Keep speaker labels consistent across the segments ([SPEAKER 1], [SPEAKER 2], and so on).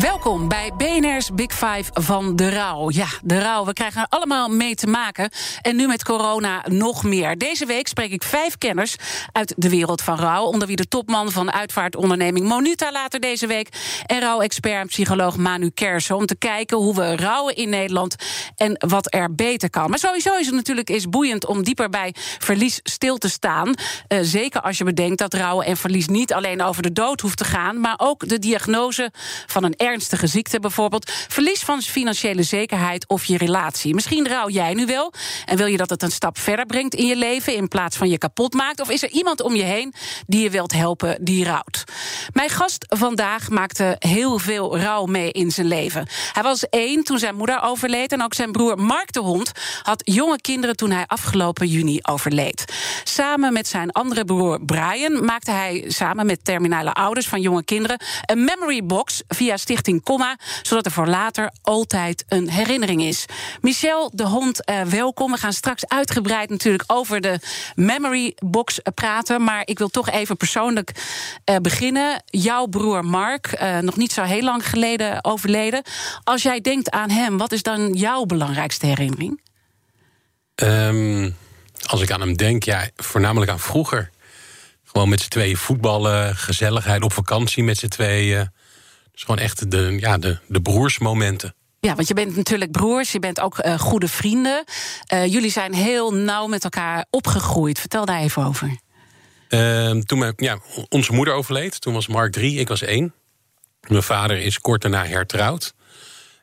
[SPEAKER 1] Welkom bij BNR's Big Five van de rouw. Ja, de rouw. We krijgen er allemaal mee te maken. En nu met corona nog meer. Deze week spreek ik vijf kenners uit de wereld van rouw. Onder wie de topman van uitvaartonderneming Monuta later deze week. En rouwexpert en psycholoog Manu Kersen. Om te kijken hoe we rouwen in Nederland en wat er beter kan. Maar sowieso is het natuurlijk eens boeiend om dieper bij verlies stil te staan. Uh, zeker als je bedenkt dat rouwen en verlies niet alleen over de dood hoeft te gaan. Maar ook de diagnose van een ernstige ziekte bijvoorbeeld. Verlies van financiële zekerheid of je relatie. Misschien rouw jij nu wel en wil je dat het een stap verder brengt in je leven in plaats van je kapot maakt. Of is er iemand om je heen die je wilt helpen die rouwt? Mijn gast vandaag maakte heel veel rouw mee in zijn leven. Hij was één toen zijn moeder overleed en ook zijn broer Mark de Hond had jonge kinderen toen hij afgelopen juni overleed. Samen met zijn andere broer Brian maakte hij samen met terminale ouders van jonge kinderen een memory box via Stichting Comma, zodat er voor later altijd een herinnering is. Michel de Hond, uh, welkom. We gaan straks uitgebreid natuurlijk over de memory box praten, maar ik wil toch even persoonlijk uh, beginnen. Jouw broer Mark, nog niet zo heel lang geleden overleden. Als jij denkt aan hem, wat is dan jouw belangrijkste herinnering?
[SPEAKER 2] Um, als ik aan hem denk, ja, voornamelijk aan vroeger. Gewoon met z'n tweeën voetballen, gezelligheid op vakantie met z'n tweeën. Dus gewoon echt de, ja, de, de broersmomenten.
[SPEAKER 1] Ja, want je bent natuurlijk broers, je bent ook uh, goede vrienden. Uh, jullie zijn heel nauw met elkaar opgegroeid. Vertel daar even over.
[SPEAKER 2] Uh, toen mijn, ja, onze moeder overleed, toen was Mark drie, ik was één. Mijn vader is kort daarna hertrouwd.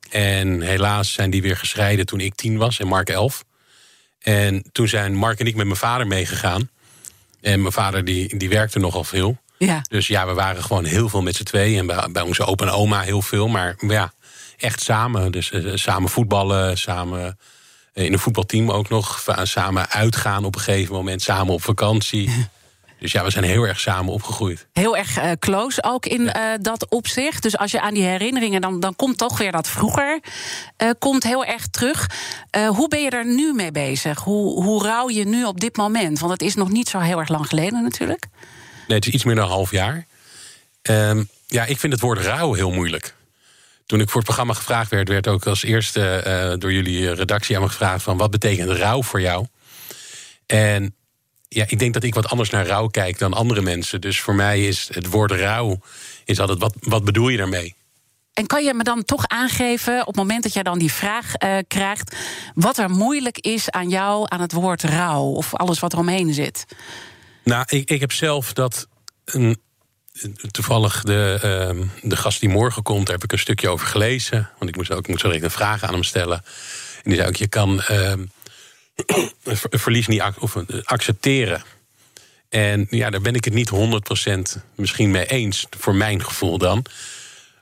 [SPEAKER 2] En helaas zijn die weer gescheiden toen ik tien was en Mark elf. En toen zijn Mark en ik met mijn vader meegegaan. En mijn vader die, die werkte nogal veel.
[SPEAKER 1] Ja.
[SPEAKER 2] Dus ja, we waren gewoon heel veel met z'n tweeën. En bij, bij onze opa en oma heel veel. Maar ja, echt samen. Dus uh, samen voetballen, samen in een voetbalteam ook nog. Samen uitgaan op een gegeven moment, samen op vakantie. Dus ja, we zijn heel erg samen opgegroeid.
[SPEAKER 1] Heel erg uh, close ook in ja. uh, dat opzicht. Dus als je aan die herinneringen, dan, dan komt toch weer dat vroeger uh, komt heel erg terug. hoe ben je er nu mee bezig? Hoe, hoe rouw je nu op dit moment? Want het is nog niet zo heel erg lang geleden natuurlijk.
[SPEAKER 2] Nee, het is iets meer dan een half jaar. Um, ja, ik vind het woord rouw heel moeilijk. Toen ik voor het programma gevraagd werd, werd ook als eerste door jullie redactie aan me gevraagd: van wat betekent rouw voor jou? En ja, ik denk dat ik wat anders naar rouw kijk dan andere mensen. Dus voor mij is het woord rouw is altijd wat, wat bedoel je daarmee?
[SPEAKER 1] En kan je me dan toch aangeven, op het moment dat jij dan die vraag uh, krijgt, wat er moeilijk is aan jou aan het woord rouw of alles wat er omheen zit?
[SPEAKER 2] Nou, ik, ik heb zelf dat. Een, toevallig de, uh, de gast die morgen komt, daar heb ik een stukje over gelezen. Want ik moest ook ik moest een vraag aan hem stellen. En die zei ook: je kan. Uh, verlies niet of accepteren. En ja, daar ben ik het niet 100% misschien mee eens, voor mijn gevoel dan.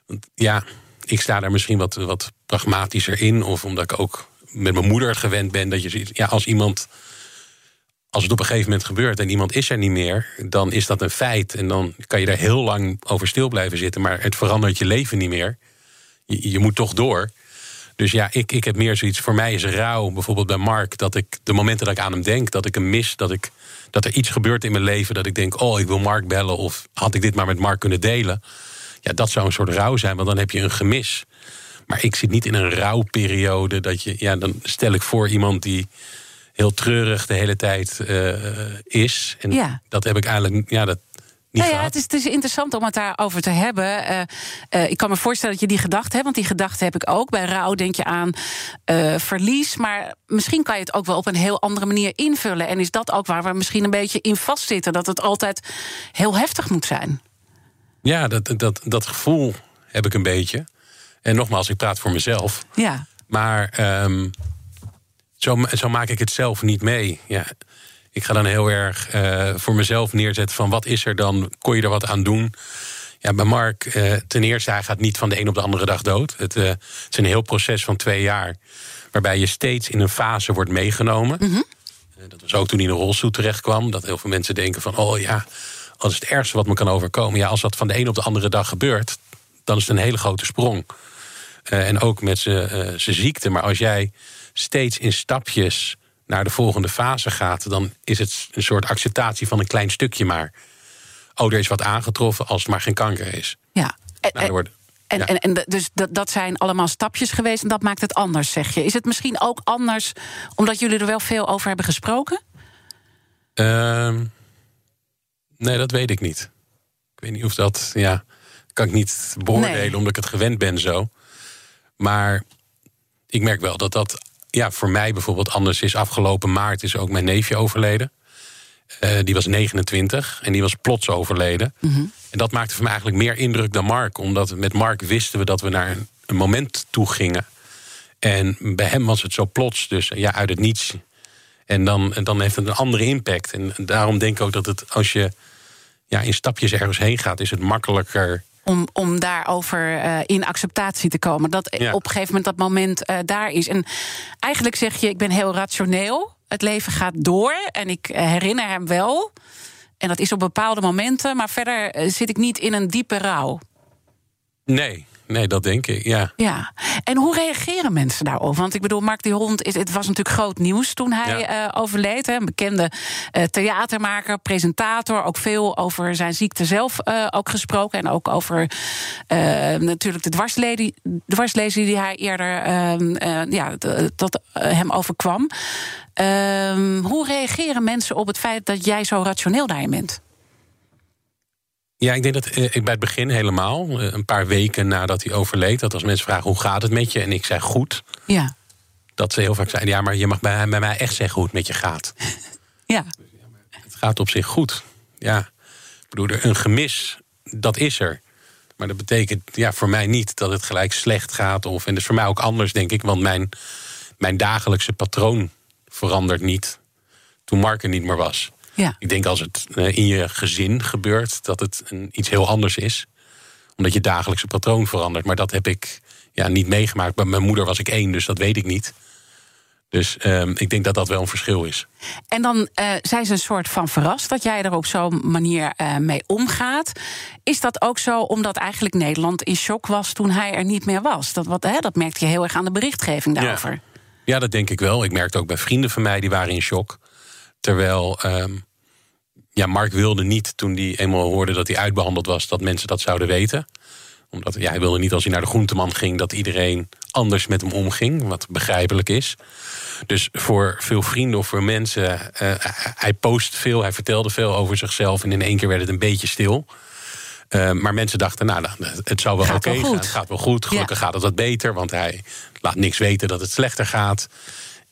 [SPEAKER 2] Want ja, ik sta daar misschien wat, wat pragmatischer in. Of omdat ik ook met mijn moeder gewend ben dat je ja, als iemand. Als het op een gegeven moment gebeurt en iemand is er niet meer, dan is dat een feit. En dan kan je daar heel lang over stil blijven zitten. Maar het verandert je leven niet meer. Je, je moet toch door. Dus ja, ik, ik heb meer zoiets. Voor mij is rouw, bijvoorbeeld bij Mark, dat ik de momenten dat ik aan hem denk, dat ik hem mis, dat, ik, dat er iets gebeurt in mijn leven, dat ik denk, oh, ik wil Mark bellen, of had ik dit maar met Mark kunnen delen. Ja, dat zou een soort rouw zijn, want dan heb je een gemis. Maar ik zit niet in een rouwperiode dat je, ja, dan stel ik voor iemand die heel treurig de hele tijd uh, is. En
[SPEAKER 1] ja.
[SPEAKER 2] dat heb ik eigenlijk, ja, dat,
[SPEAKER 1] nou ja, het is, het is, interessant om het daarover te hebben. Uh, uh, ik kan me voorstellen dat je die gedachte hebt, want die gedachte heb ik ook. Bij rouw denk je aan uh, verlies, maar misschien kan je het ook wel op een heel andere manier invullen. En is dat ook waar we misschien een beetje in vastzitten, dat het altijd heel heftig moet zijn?
[SPEAKER 2] Ja, dat, dat, dat gevoel heb ik een beetje. En nogmaals, ik praat voor mezelf.
[SPEAKER 1] Ja.
[SPEAKER 2] Maar um, zo, zo maak ik het zelf niet mee. Ja ik ga dan heel erg uh, voor mezelf neerzetten van wat is er dan? Kon je er wat aan doen? Ja, bij Mark, eh, ten eerste, hij gaat niet van de een op de andere dag dood. Het, eh, het is een heel proces van twee jaar, waarbij je steeds in een fase wordt meegenomen.
[SPEAKER 1] Mhm.
[SPEAKER 2] Eh, dat was ook toen hij in een rolstoel terecht kwam. Dat heel veel mensen denken van, oh ja, als is het ergste wat me kan overkomen. Ja, als dat van de een op de andere dag gebeurt, dan is het een hele grote sprong. Eh, en ook met zijn eh, zijn ziekte. Maar als jij steeds in stapjes naar de volgende fase gaat, dan is het een soort acceptatie van een klein stukje maar. Oh, er is wat aangetroffen als het maar geen kanker is.
[SPEAKER 1] Ja. En,
[SPEAKER 2] Nou, wordt-
[SPEAKER 1] en,
[SPEAKER 2] ja.
[SPEAKER 1] en, dus dat, dat zijn allemaal stapjes geweest en dat maakt het anders, zeg je. Is het misschien ook anders omdat jullie er wel veel over hebben gesproken?
[SPEAKER 2] Ehm, nee, dat weet ik niet. Ik weet niet of dat, ja, kan ik niet beoordelen
[SPEAKER 1] Nee.
[SPEAKER 2] omdat ik het gewend ben zo. Maar ik merk wel dat dat, ja, voor mij bijvoorbeeld anders is. Afgelopen maart is ook mijn neefje overleden. Eh, die was 29 en die was plots overleden. En dat maakte voor mij eigenlijk meer indruk dan Mark. Omdat met Mark wisten we dat we naar een, een moment toe gingen. En bij hem was het zo plots, dus ja, uit het niets. En dan, en dan heeft het een andere impact. En daarom denk ik ook dat het, als je ja, in stapjes ergens heen gaat, is het makkelijker.
[SPEAKER 1] Om, om daarover eh, in acceptatie te komen. Dat
[SPEAKER 2] Ja.
[SPEAKER 1] op een gegeven moment dat moment eh, daar is. En eigenlijk zeg je, ik ben heel rationeel. Het leven gaat door en ik eh, herinner hem wel. En dat is op bepaalde momenten. Maar verder zit ik niet in een diepe rouw.
[SPEAKER 2] Nee, nee, dat denk ik, ja.
[SPEAKER 1] Ja, en hoe reageren mensen daarop? Want ik bedoel, Mark die Hond, is- het was natuurlijk groot nieuws toen hij
[SPEAKER 2] Ja.
[SPEAKER 1] eh, overleed. Hè. Een bekende eh, theatermaker, presentator. Ook veel over zijn ziekte zelf eh, ook gesproken. En ook over natuurlijk de dwarslezing, dwarslezing die hij eerder ehm, eh, ja, dat hem overkwam. Ehm, hoe reageren mensen op het feit dat jij zo rationeel daarin bent?
[SPEAKER 2] Ja, ik denk dat eh, ik bij het begin helemaal, eh, een paar weken nadat hij overleed, dat als mensen vragen hoe gaat het met je, en ik zei goed,
[SPEAKER 1] Ja,
[SPEAKER 2] dat ze heel vaak zeiden: ja, maar je mag bij, bij mij echt zeggen hoe het met je gaat.
[SPEAKER 1] ja,
[SPEAKER 2] Het gaat op zich goed. Ja, ik bedoel, een gemis, dat is er. Maar dat betekent ja, voor mij niet dat het gelijk slecht gaat. Of, en dat is voor mij ook anders, denk ik. Want mijn, mijn dagelijkse patroon verandert niet toen Mark er niet meer was.
[SPEAKER 1] Ja.
[SPEAKER 2] Ik denk als het eh, in je gezin gebeurt, dat het een, iets heel anders is. Omdat je dagelijkse patroon verandert. Maar dat heb ik ja, niet meegemaakt. Bij mijn moeder was ik één, dus dat weet ik niet. Dus ehm, ik denk dat dat wel een verschil is.
[SPEAKER 1] En dan eh, zijn ze een soort van verrast dat jij er op zo'n manier eh, mee omgaat. Is dat ook zo omdat eigenlijk Nederland in shock was toen hij er niet meer was? Dat, wat, hè, dat merkte je heel erg aan de berichtgeving daarover.
[SPEAKER 2] Ja, dat denk ik wel. Ik merkte ook bij vrienden van mij, die waren in shock. Terwijl, ehm, ja, Mark wilde niet toen hij eenmaal hoorde dat hij uitbehandeld was, dat mensen dat zouden weten. Omdat ja, hij wilde niet als hij naar de groenteman ging, dat iedereen anders met hem omging, wat begrijpelijk is. Dus voor veel vrienden of voor mensen, eh, hij post veel, hij vertelde veel over zichzelf en in één keer werd het een beetje stil. Eh, maar mensen dachten, nou, dan, het zou wel oké gaan.
[SPEAKER 1] goed.
[SPEAKER 2] Het gaat wel goed. Gelukkig gaat het wat beter, want hij laat niks weten dat het slechter gaat.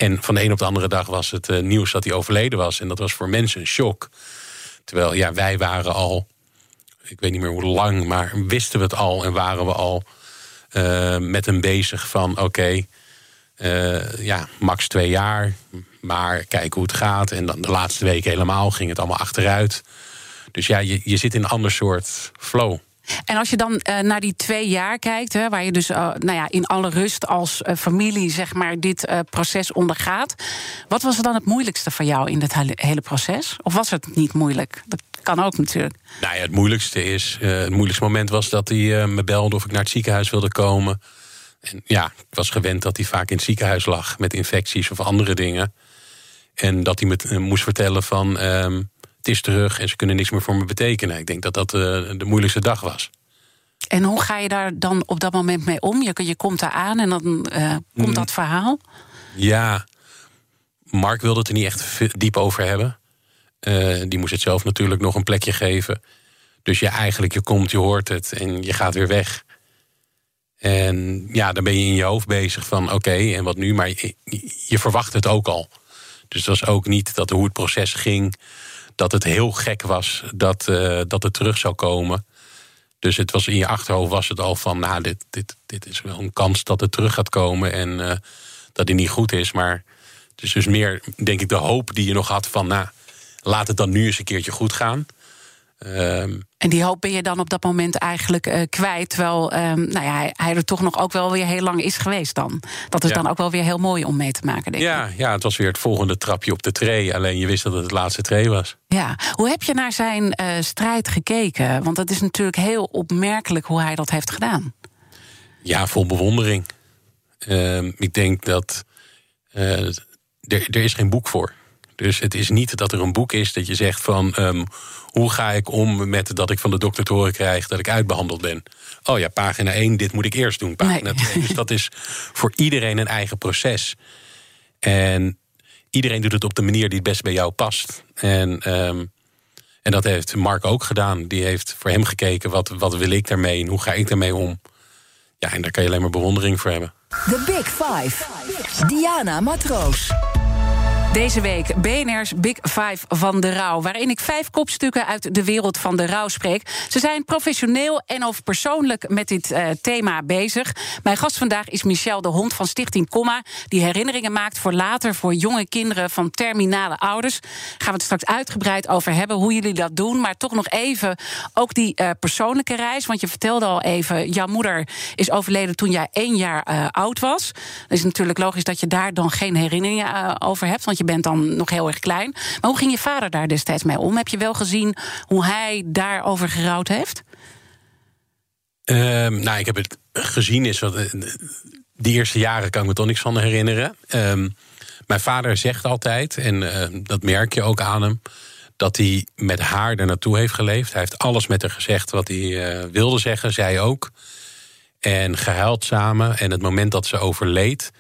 [SPEAKER 2] En van de een op de andere dag was het eh, nieuws dat hij overleden was. En dat was voor mensen een shock. Terwijl ja, wij waren al, ik weet niet meer hoe lang, maar wisten we het al en waren we al eh, met hem bezig van oké, eh, ja, max twee jaar, maar kijk hoe het gaat. En dan de laatste weken helemaal ging het allemaal achteruit. Dus ja, je, je zit in een ander soort flow.
[SPEAKER 1] En als je dan eh, naar die twee jaar kijkt, hè, waar je dus eh, nou ja, in alle rust als eh, familie zeg maar, dit proces ondergaat. Wat was er dan het moeilijkste voor jou in dit hele, proces? Of was het niet moeilijk? Dat kan ook natuurlijk.
[SPEAKER 2] Nou ja, het moeilijkste is, het moeilijkste moment was dat hij me belde of ik naar het ziekenhuis wilde komen. En ja, ik was gewend dat hij vaak in het ziekenhuis lag met infecties of andere dingen. En dat hij me moest vertellen van ehm, het is terug en ze kunnen niks meer voor me betekenen. Ik denk dat dat eh, de moeilijkste dag was.
[SPEAKER 1] En hoe ga je daar dan op dat moment mee om? Je, je komt daar aan en dan eh, komt
[SPEAKER 2] Mm.
[SPEAKER 1] dat verhaal.
[SPEAKER 2] Ja, Mark wilde het er niet echt diep over hebben. Eh, die moest het zelf natuurlijk nog een plekje geven. Dus je eigenlijk, je komt, je hoort het en je gaat weer weg. En ja, dan ben je in je hoofd bezig van oké, en wat nu? Maar je, je verwacht het ook al. Dus het was ook niet dat hoe het proces ging, dat het heel gek was dat, eh, dat het terug zou komen. Dus het was in je achterhoofd was het al van, nou, dit, dit, dit is wel een kans dat het terug gaat komen en eh, dat hij niet goed is. Maar het is dus meer, denk ik, de hoop die je nog had van, nou, laat het dan nu eens een keertje goed gaan.
[SPEAKER 1] Ehm, en die hoop ben je dan op dat moment eigenlijk uh, kwijt. Terwijl um, nou ja, hij, hij, er toch nog ook wel weer heel lang is geweest dan. Dat is dan ook wel weer heel mooi om mee te maken, denk
[SPEAKER 2] ja,
[SPEAKER 1] ik.
[SPEAKER 2] Ja, het was weer het volgende trapje op de tree. Alleen je wist dat het het laatste tree was.
[SPEAKER 1] Ja, hoe heb je naar zijn uh, strijd gekeken? Want het is natuurlijk heel opmerkelijk hoe hij dat heeft gedaan.
[SPEAKER 2] Ja, vol bewondering. Uh, ik denk dat uh, er, er is geen boek voor. Dus het is niet dat er een boek is dat je zegt van um, hoe ga ik om met dat ik van de dokter te horen krijg dat ik uitbehandeld ben. Oh ja, pagina 1, dit moet ik eerst doen. Pagina nee. 2. Dus dat is voor iedereen een eigen proces. En iedereen doet het op de manier die het best bij jou past. En, um, en dat heeft Mark ook gedaan. Die heeft voor hem gekeken, wat, wat wil ik daarmee en hoe ga ik daarmee om. Ja, en daar kan je alleen maar bewondering voor hebben.
[SPEAKER 3] The Big Five. Diana Matroos.
[SPEAKER 1] Deze week BNR's Big Five van de rouw. Waarin ik vijf kopstukken uit de wereld van de rouw spreek. Ze zijn professioneel en of persoonlijk met dit uh, thema bezig. Mijn gast vandaag is Michel de Hond van Stichting Comma. Die herinneringen maakt voor later voor jonge kinderen van terminale ouders. Gaan we het straks uitgebreid over hebben hoe jullie dat doen. Maar toch nog even ook die uh, persoonlijke reis. Want je vertelde al even, jouw moeder is overleden toen jij één jaar uh, oud was. Het is natuurlijk logisch dat je daar dan geen herinneringen over hebt. Want je bent dan nog heel erg klein. Maar hoe ging je vader daar destijds mee om? Heb je wel gezien hoe hij daarover gerouwd heeft?
[SPEAKER 2] Um, nou, ik heb het gezien. Is wat, die eerste jaren kan ik me toch niks van herinneren. Um, mijn vader zegt altijd, en uh, dat merk je ook aan hem, dat hij met haar er naartoe heeft geleefd. Hij heeft alles met haar gezegd wat hij uh, wilde zeggen, zij ook. En gehuild samen. En het moment dat ze overleed,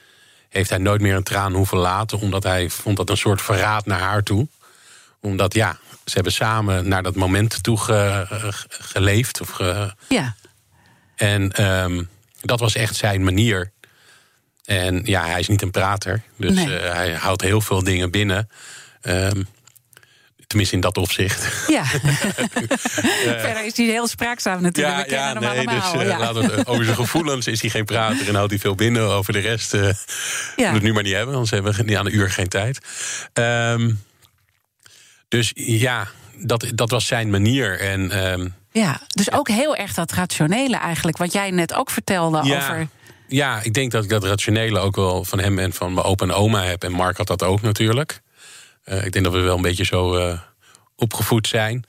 [SPEAKER 2] heeft hij nooit meer een traan hoeven laten, omdat hij vond dat een soort verraad naar haar toe. Omdat ja, ze hebben samen naar dat moment toe ge, geleefd. Of ge,
[SPEAKER 1] ja.
[SPEAKER 2] En um, dat was echt zijn manier. En ja, hij is niet een prater. Dus nee. uh, hij houdt heel veel dingen binnen. Um, Tenminste, in dat opzicht.
[SPEAKER 1] Ja. Verder is hij heel spraakzaam natuurlijk.
[SPEAKER 2] Ja,
[SPEAKER 1] We
[SPEAKER 2] ja,
[SPEAKER 1] hem
[SPEAKER 2] nee,
[SPEAKER 1] allemaal.
[SPEAKER 2] dus,
[SPEAKER 1] ja.
[SPEAKER 2] laten we het, over zijn gevoelens is hij geen prater en houdt hij veel binnen. Over de rest uh, ja. we het nu maar niet hebben, anders hebben we niet aan een uur geen tijd. Um, dus ja, dat, dat was zijn manier. En, um,
[SPEAKER 1] ja, dus ook heel erg dat rationele eigenlijk, wat jij net ook vertelde
[SPEAKER 2] ja.
[SPEAKER 1] over.
[SPEAKER 2] Ja, ik denk dat ik dat rationele ook wel van hem en van mijn opa en oma heb. En Mark had dat ook natuurlijk. Uh, ik denk dat we wel een beetje zo uh, opgevoed zijn.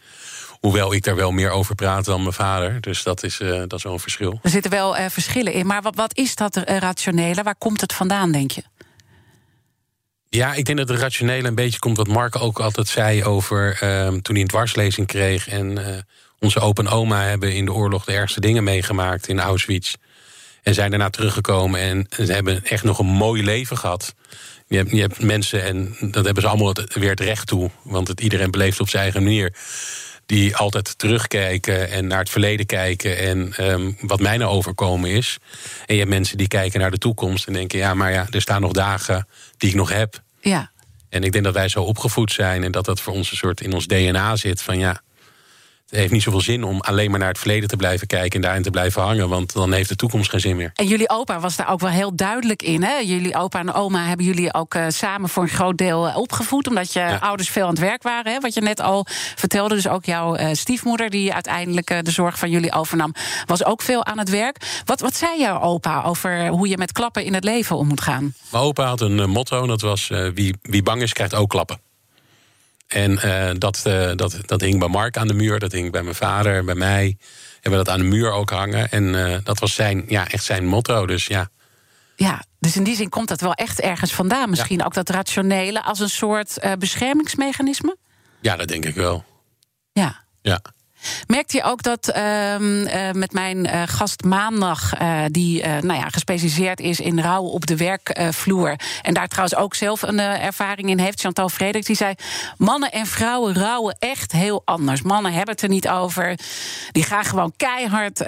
[SPEAKER 2] Hoewel ik daar wel meer over praat dan mijn vader. Dus dat is, uh, dat is wel een verschil.
[SPEAKER 1] Er zitten wel verschillen in. Maar wat, wat is dat rationele? Waar komt het vandaan, denk je?
[SPEAKER 2] Ja, ik denk dat het rationele een beetje komt wat Mark ook altijd zei over toen hij een dwarslezing kreeg. En onze opa en oma hebben in de oorlog de ergste dingen meegemaakt in Auschwitz. En zijn daarna teruggekomen en ze hebben echt nog een mooi leven gehad. Je hebt, je hebt mensen, en dat hebben ze allemaal weer het recht toe. Want het, iedereen beleeft op zijn eigen manier. Die altijd terugkijken en naar het verleden kijken. En um, wat mij nou overkomen is. En je hebt mensen die kijken naar de toekomst en denken: ja, maar ja, er staan nog dagen die ik nog heb.
[SPEAKER 1] Ja.
[SPEAKER 2] En ik denk dat wij zo opgevoed zijn en dat dat voor ons een soort in ons DNA zit. Van ja, heeft niet zoveel zin om alleen maar naar het verleden te blijven kijken en daarin te blijven hangen, want dan heeft de toekomst geen zin meer.
[SPEAKER 1] En jullie opa was daar ook wel heel duidelijk in. Hè? Jullie opa en oma hebben jullie ook uh, samen voor een groot deel opgevoed, omdat je ja. ouders veel aan het werk waren. Hè? Wat je net al vertelde. Dus ook jouw uh, stiefmoeder, die uiteindelijk de zorg van jullie overnam, was ook veel aan het werk. Wat, wat zei jouw opa over hoe je met klappen in het leven om moet gaan?
[SPEAKER 2] Mijn opa had een motto, dat was: wie, wie bang is, krijgt ook klappen. En uh, dat, uh, dat, dat hing bij Mark aan de muur, dat hing bij mijn vader, bij mij. Hebben we dat aan de muur ook hangen. En uh, dat was zijn, ja, echt zijn motto. Dus ja.
[SPEAKER 1] Ja, dus in die zin komt dat wel echt ergens vandaan. Misschien ja. ook dat rationele als een soort beschermingsmechanisme?
[SPEAKER 2] Ja, dat denk ik wel.
[SPEAKER 1] Ja.
[SPEAKER 2] Ja.
[SPEAKER 1] Merkt je ook dat uh, uh, met mijn uh, gast maandag, die nou ja, gespecialiseerd is in rouw op de werkvloer. en daar trouwens ook zelf een ervaring in heeft, Chantal Frederik, die zei: mannen en vrouwen rouwen echt heel anders. Mannen hebben het er niet over. Die gaan gewoon keihard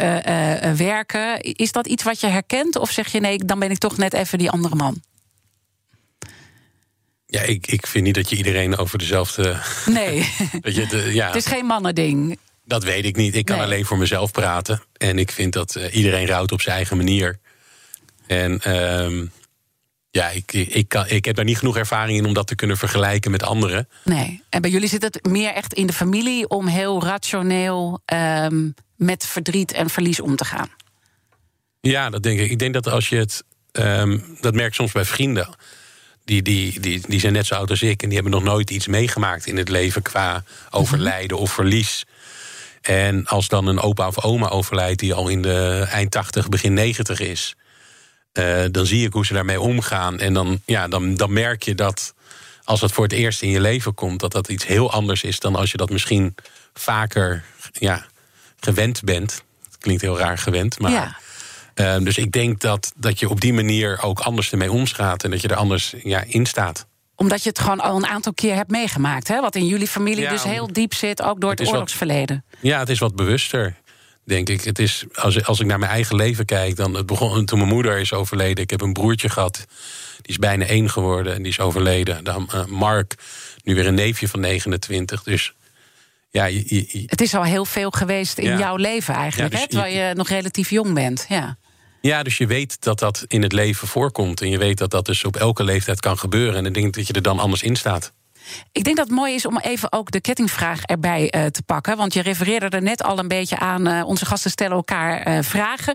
[SPEAKER 1] werken. Is dat iets wat je herkent? Of zeg je nee, dan ben ik toch net even die andere man?
[SPEAKER 2] Ja, ik, ik vind niet dat je iedereen over dezelfde.
[SPEAKER 1] Nee.
[SPEAKER 2] dat je de, ja.
[SPEAKER 1] Het is geen mannending.
[SPEAKER 2] Dat weet ik niet. Ik kan nee. alleen voor mezelf praten. En ik vind dat uh, iedereen rouwt op zijn eigen manier. En um, Ja, ik, ik, kan, ik heb daar niet genoeg ervaring in om dat te kunnen vergelijken met anderen.
[SPEAKER 1] Nee. En bij jullie zit het meer echt in de familie om heel rationeel ehm, met verdriet en verlies om te gaan.
[SPEAKER 2] Ja, dat denk ik. Ik denk dat als je het. ehm, dat merk ik soms bij vrienden. Die, die, die, die zijn net zo oud als ik en die hebben nog nooit iets meegemaakt in het leven qua overlijden of verlies. En als dan een opa of oma overlijdt die al in de eind 80, begin 90 is, eh, dan zie ik hoe ze daarmee omgaan. En dan, ja, dan, dan merk je dat als dat voor het eerst in je leven komt, dat dat iets heel anders is dan als je dat misschien vaker ja, gewend bent. Het klinkt heel raar gewend, maar.
[SPEAKER 1] Ja.
[SPEAKER 2] eh, dus ik denk dat, dat je op die manier ook anders ermee omgaat en dat je er anders ja, in staat.
[SPEAKER 1] Omdat je het gewoon al een aantal keer hebt meegemaakt. Hè? Wat in jullie familie
[SPEAKER 2] Ja,
[SPEAKER 1] dus heel diep zit, ook door het,
[SPEAKER 2] wat-
[SPEAKER 1] oorlogsverleden.
[SPEAKER 2] Ja, het is wat bewuster, denk ik. Het is, als, als ik naar mijn eigen leven kijk, dan het begon toen mijn moeder is overleden. Ik heb een broertje gehad, die is bijna één geworden en die is overleden. Dan eh, Mark, nu weer een neefje van 29. Dus ja, je, je- je-
[SPEAKER 1] Het is al heel veel geweest in
[SPEAKER 2] Ja.
[SPEAKER 1] jouw leven eigenlijk,
[SPEAKER 2] Ja, dus
[SPEAKER 1] hè? terwijl je nog relatief jong bent. Ja.
[SPEAKER 2] Ja, dus je weet dat dat in het leven voorkomt. En je weet dat dat dus op elke leeftijd kan gebeuren. En ik denk dat je er dan anders in staat.
[SPEAKER 1] Ik denk dat het mooi is om even ook de kettingvraag erbij eh, te pakken. Want je refereerde er net al een beetje aan. eh, onze gasten stellen elkaar eh, vragen.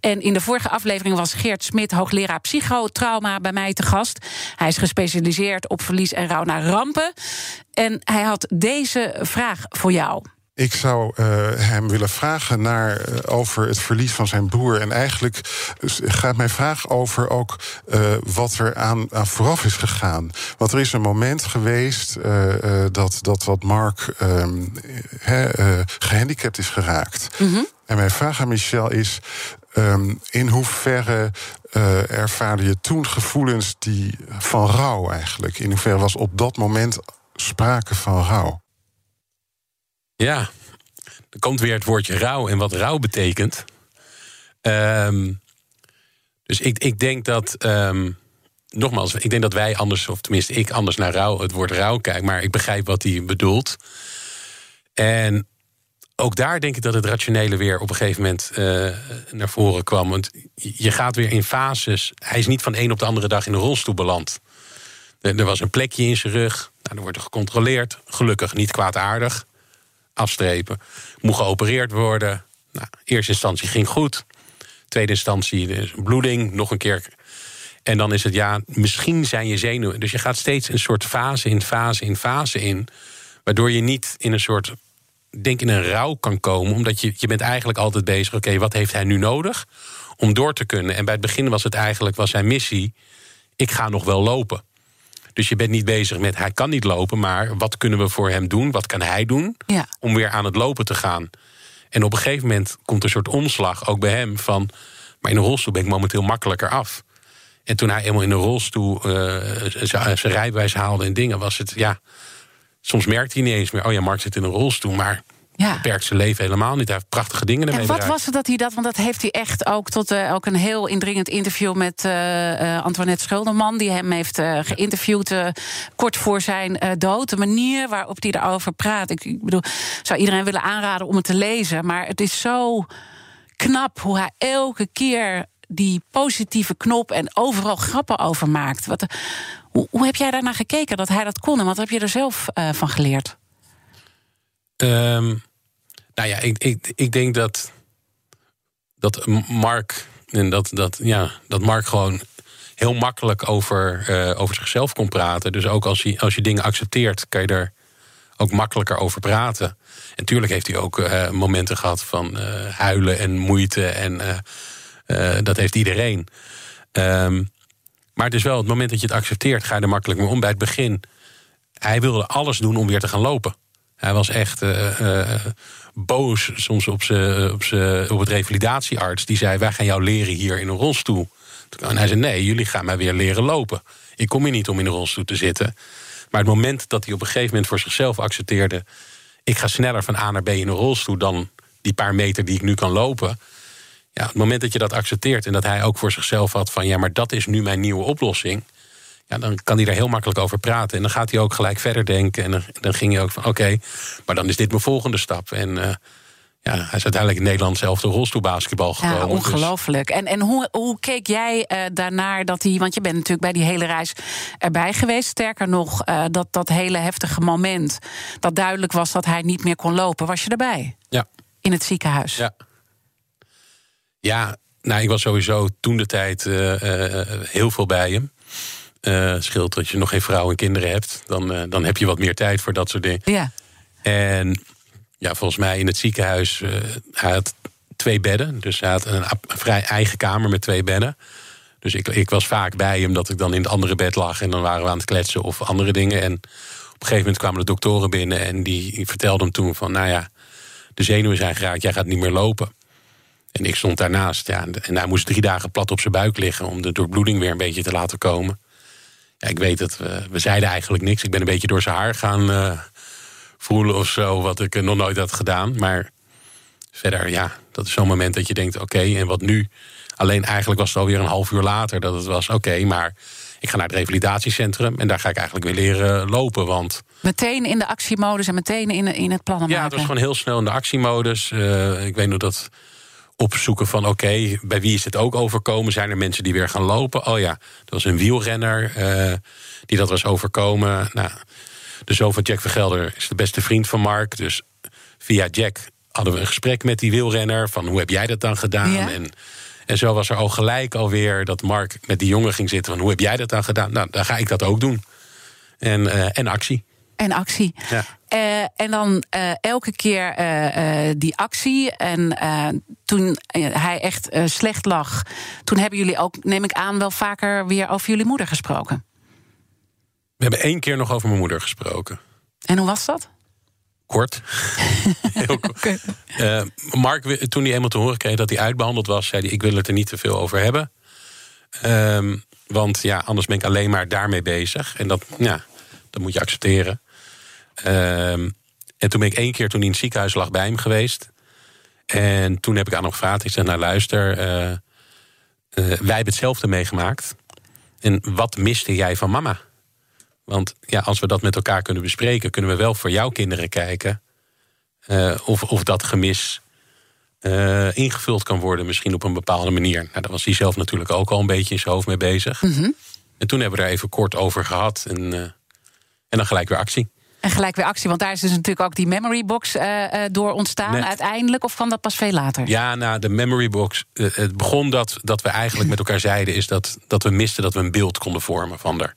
[SPEAKER 1] En in de vorige aflevering was Geert Smit, hoogleraar psychotrauma, bij mij te gast. Hij is gespecialiseerd op verlies en rouw naar rampen. En hij had deze vraag voor jou.
[SPEAKER 4] Ik zou eh, hem willen vragen naar, eh, over het verlies van zijn broer. En eigenlijk gaat mijn vraag over ook eh, wat er aan, aan vooraf is gegaan. Want er is een moment geweest dat, dat wat Mark ehm, eh, gehandicapt is geraakt. En mijn vraag aan Michel is. ehm, in hoeverre eh, ervaarde je toen gevoelens die van rouw eigenlijk? In hoeverre was op dat moment sprake van rouw?
[SPEAKER 2] Ja, er komt weer het woordje rouw en wat rouw betekent. Ehm, dus ik, ik denk dat, ehm, nogmaals, ik denk dat wij anders, of tenminste ik anders naar rouw, het woord rouw kijk, maar ik begrijp wat hij bedoelt. En ook daar denk ik dat het rationele weer op een gegeven moment eh, naar voren kwam. Want je gaat weer in fases. Hij is niet van de een op de andere dag in een rolstoel beland. Er, er was een plekje in zijn rug. Nou, dan wordt er gecontroleerd. Gelukkig niet kwaadaardig afstrepen. Moet geopereerd worden. Nou, eerste instantie ging goed. Tweede instantie bloeding, nog een keer. En dan is het ja, misschien zijn je zenuwen. Dus je gaat steeds een soort fase in fase in fase in. Waardoor je niet in een soort, denk in een rouw kan komen. Omdat je, je bent eigenlijk altijd bezig, oké, wat heeft hij nu nodig? Om door te kunnen. En bij het begin was het eigenlijk, was zijn missie... ik ga nog wel lopen. Dus je bent niet bezig met hij kan niet lopen, maar wat kunnen we voor hem doen? Wat kan hij doen
[SPEAKER 1] Ja.
[SPEAKER 2] om weer aan het lopen te gaan? En op een gegeven moment komt een soort omslag, ook bij hem, van... maar in een rolstoel ben ik momenteel makkelijker af. En toen hij eenmaal in een rolstoel eh, zijn rijbewijs haalde en dingen, was het, ja... Soms merkte hij niet eens meer, oh ja, Mark zit in een rolstoel... maar
[SPEAKER 1] Ja.
[SPEAKER 2] beperkt zijn leven helemaal niet. Hij heeft prachtige dingen ermee
[SPEAKER 1] En wat
[SPEAKER 2] bereikt.
[SPEAKER 1] was het dat hij dat, want dat heeft hij echt ook tot eh, ook een heel indringend interview met eh, eh, Antoinette Schulderman, die hem heeft geïnterviewd kort voor zijn dood. De manier waarop hij daarover praat. Ik, ik bedoel, zou iedereen willen aanraden om het te lezen, maar het is zo knap hoe hij elke keer die positieve knop en overal grappen over maakt. Wat, hoe, hoe heb jij daarnaar gekeken dat hij dat kon en wat heb je er zelf van geleerd?
[SPEAKER 2] Ehm, nou ja, ik, ik, ik denk dat, dat Mark. En dat, dat, ja, dat Mark gewoon heel makkelijk over, eh, over zichzelf kon praten. Dus ook als, hij, als je dingen accepteert, kan je er ook makkelijker over praten. En natuurlijk heeft hij ook eh, momenten gehad van eh, huilen en moeite. En dat heeft iedereen. Ehm, maar het is wel het moment dat je het accepteert, ga je er makkelijk mee om. Bij het begin, hij wilde alles doen om weer te gaan lopen. Hij was echt boos soms op, z'n- op, z'n- op het revalidatiearts. Die zei, wij gaan jou leren hier in een rolstoel. En hij zei, nee, jullie gaan mij weer leren lopen. Ik kom hier niet om in een rolstoel te zitten. Maar het moment dat hij op een gegeven moment voor zichzelf accepteerde... ik ga sneller van A naar B in een rolstoel dan die paar meter die ik nu kan lopen... Ja, het moment dat je dat accepteert en dat hij ook voor zichzelf had van... ja, maar dat is nu mijn nieuwe oplossing... Ja, dan kan hij daar heel makkelijk over praten. En dan gaat hij ook gelijk verder denken. En dan, dan ging hij ook van, oké, maar dan is dit mijn volgende stap. En eh, ja, hij is uiteindelijk in Nederland zelf de rolstoelbasketbal gekomen.
[SPEAKER 1] Ja,
[SPEAKER 2] dus-
[SPEAKER 1] ongelooflijk. En, en hoe, hoe keek jij eh, daarnaar dat hij... want je bent natuurlijk bij die hele reis erbij geweest. Sterker nog, eh, dat, dat hele heftige moment... dat duidelijk was dat hij niet meer kon lopen. Was je erbij?
[SPEAKER 2] Ja.
[SPEAKER 1] In het ziekenhuis?
[SPEAKER 2] Ja. Ja, nou, ik was sowieso toen de tijd heel veel bij hem. Eh scheelt dat je nog geen vrouw en kinderen hebt. Dan, eh, dan heb je wat meer tijd voor dat soort dingen.
[SPEAKER 1] Ja.
[SPEAKER 2] En ja, volgens mij in het ziekenhuis, eh hij had twee bedden. Dus hij had een, vrij eigen kamer met twee bedden. Dus ik, ik was vaak bij hem dat ik dan in het andere bed lag... en dan waren we aan het kletsen of andere dingen. En op een gegeven moment kwamen de doktoren binnen... en die, die vertelden hem toen van, nou ja, de zenuwen zijn geraakt... jij gaat niet meer lopen. En ik stond daarnaast. Ja, en hij moest drie dagen plat op zijn buik liggen... om de doorbloeding weer een beetje te laten komen. Ja, ik weet dat we, we zeiden eigenlijk niks. Ik ben een beetje door zijn haar gaan eh, voelen of zo... wat ik eh, nog nooit had gedaan. Maar verder, ja, dat is zo'n moment dat je denkt... oké, en wat nu? Alleen eigenlijk was het alweer een half uur later dat het was... oké, maar ik ga naar het revalidatiecentrum... en daar ga ik eigenlijk weer leren lopen, want...
[SPEAKER 1] Meteen in de actiemodus en meteen in, in het plannen
[SPEAKER 2] Ja,
[SPEAKER 1] maken.
[SPEAKER 2] het was gewoon heel snel in de actiemodus. Eh, ik weet nog dat opzoeken van oké, bij wie is het ook overkomen? Zijn er mensen die weer gaan lopen? Oh ja, er was een wielrenner eh, die dat was overkomen. Nou, de zoon van Jack Vergelder is de beste vriend van Mark. Dus via Jack hadden we een gesprek met die wielrenner... van hoe heb jij dat dan gedaan?
[SPEAKER 1] Ja.
[SPEAKER 2] En, en zo was er al gelijk alweer dat Mark met die jongen ging zitten... van hoe heb jij dat dan gedaan? Nou, dan ga ik dat ook doen. En, eh, en actie.
[SPEAKER 1] En actie.
[SPEAKER 2] Ja.
[SPEAKER 1] Eh, en dan eh, elke keer eh, die actie. En toen hij echt slecht lag, toen hebben jullie ook, neem ik aan, wel vaker weer over jullie moeder gesproken.
[SPEAKER 2] We hebben één keer nog over mijn moeder gesproken.
[SPEAKER 1] En hoe was dat?
[SPEAKER 2] Kort. Heel kort. Mark, toen hij eenmaal te horen kreeg dat hij uitbehandeld was, zei hij: Ik wil het er niet te veel over hebben. Ehm, want ja, anders ben ik alleen maar daarmee bezig. En dat, ja, dat moet je accepteren. Ehm, en toen ben ik één keer, toen hij in het ziekenhuis lag, bij hem geweest. En toen heb ik aan hem gevraagd. Ik zei: Nou, luister, eh, eh, wij hebben hetzelfde meegemaakt. En wat miste jij van mama? Want ja, als we dat met elkaar kunnen bespreken, kunnen we wel voor jouw kinderen kijken. eh, of, of dat gemis ingevuld kan worden, misschien op een bepaalde manier. Nou, daar was hij zelf natuurlijk ook al een beetje in zijn hoofd mee bezig. En toen hebben we er even kort over gehad. En, en dan gelijk weer actie.
[SPEAKER 1] En gelijk weer actie, want daar is dus natuurlijk ook die memory box eh, eh, door ontstaan uiteindelijk. Of kwam dat pas veel later?
[SPEAKER 2] Ja, nou, de memory box. eh, het begon dat, dat we eigenlijk met elkaar zeiden... is dat, dat we misten dat we een beeld konden vormen van haar.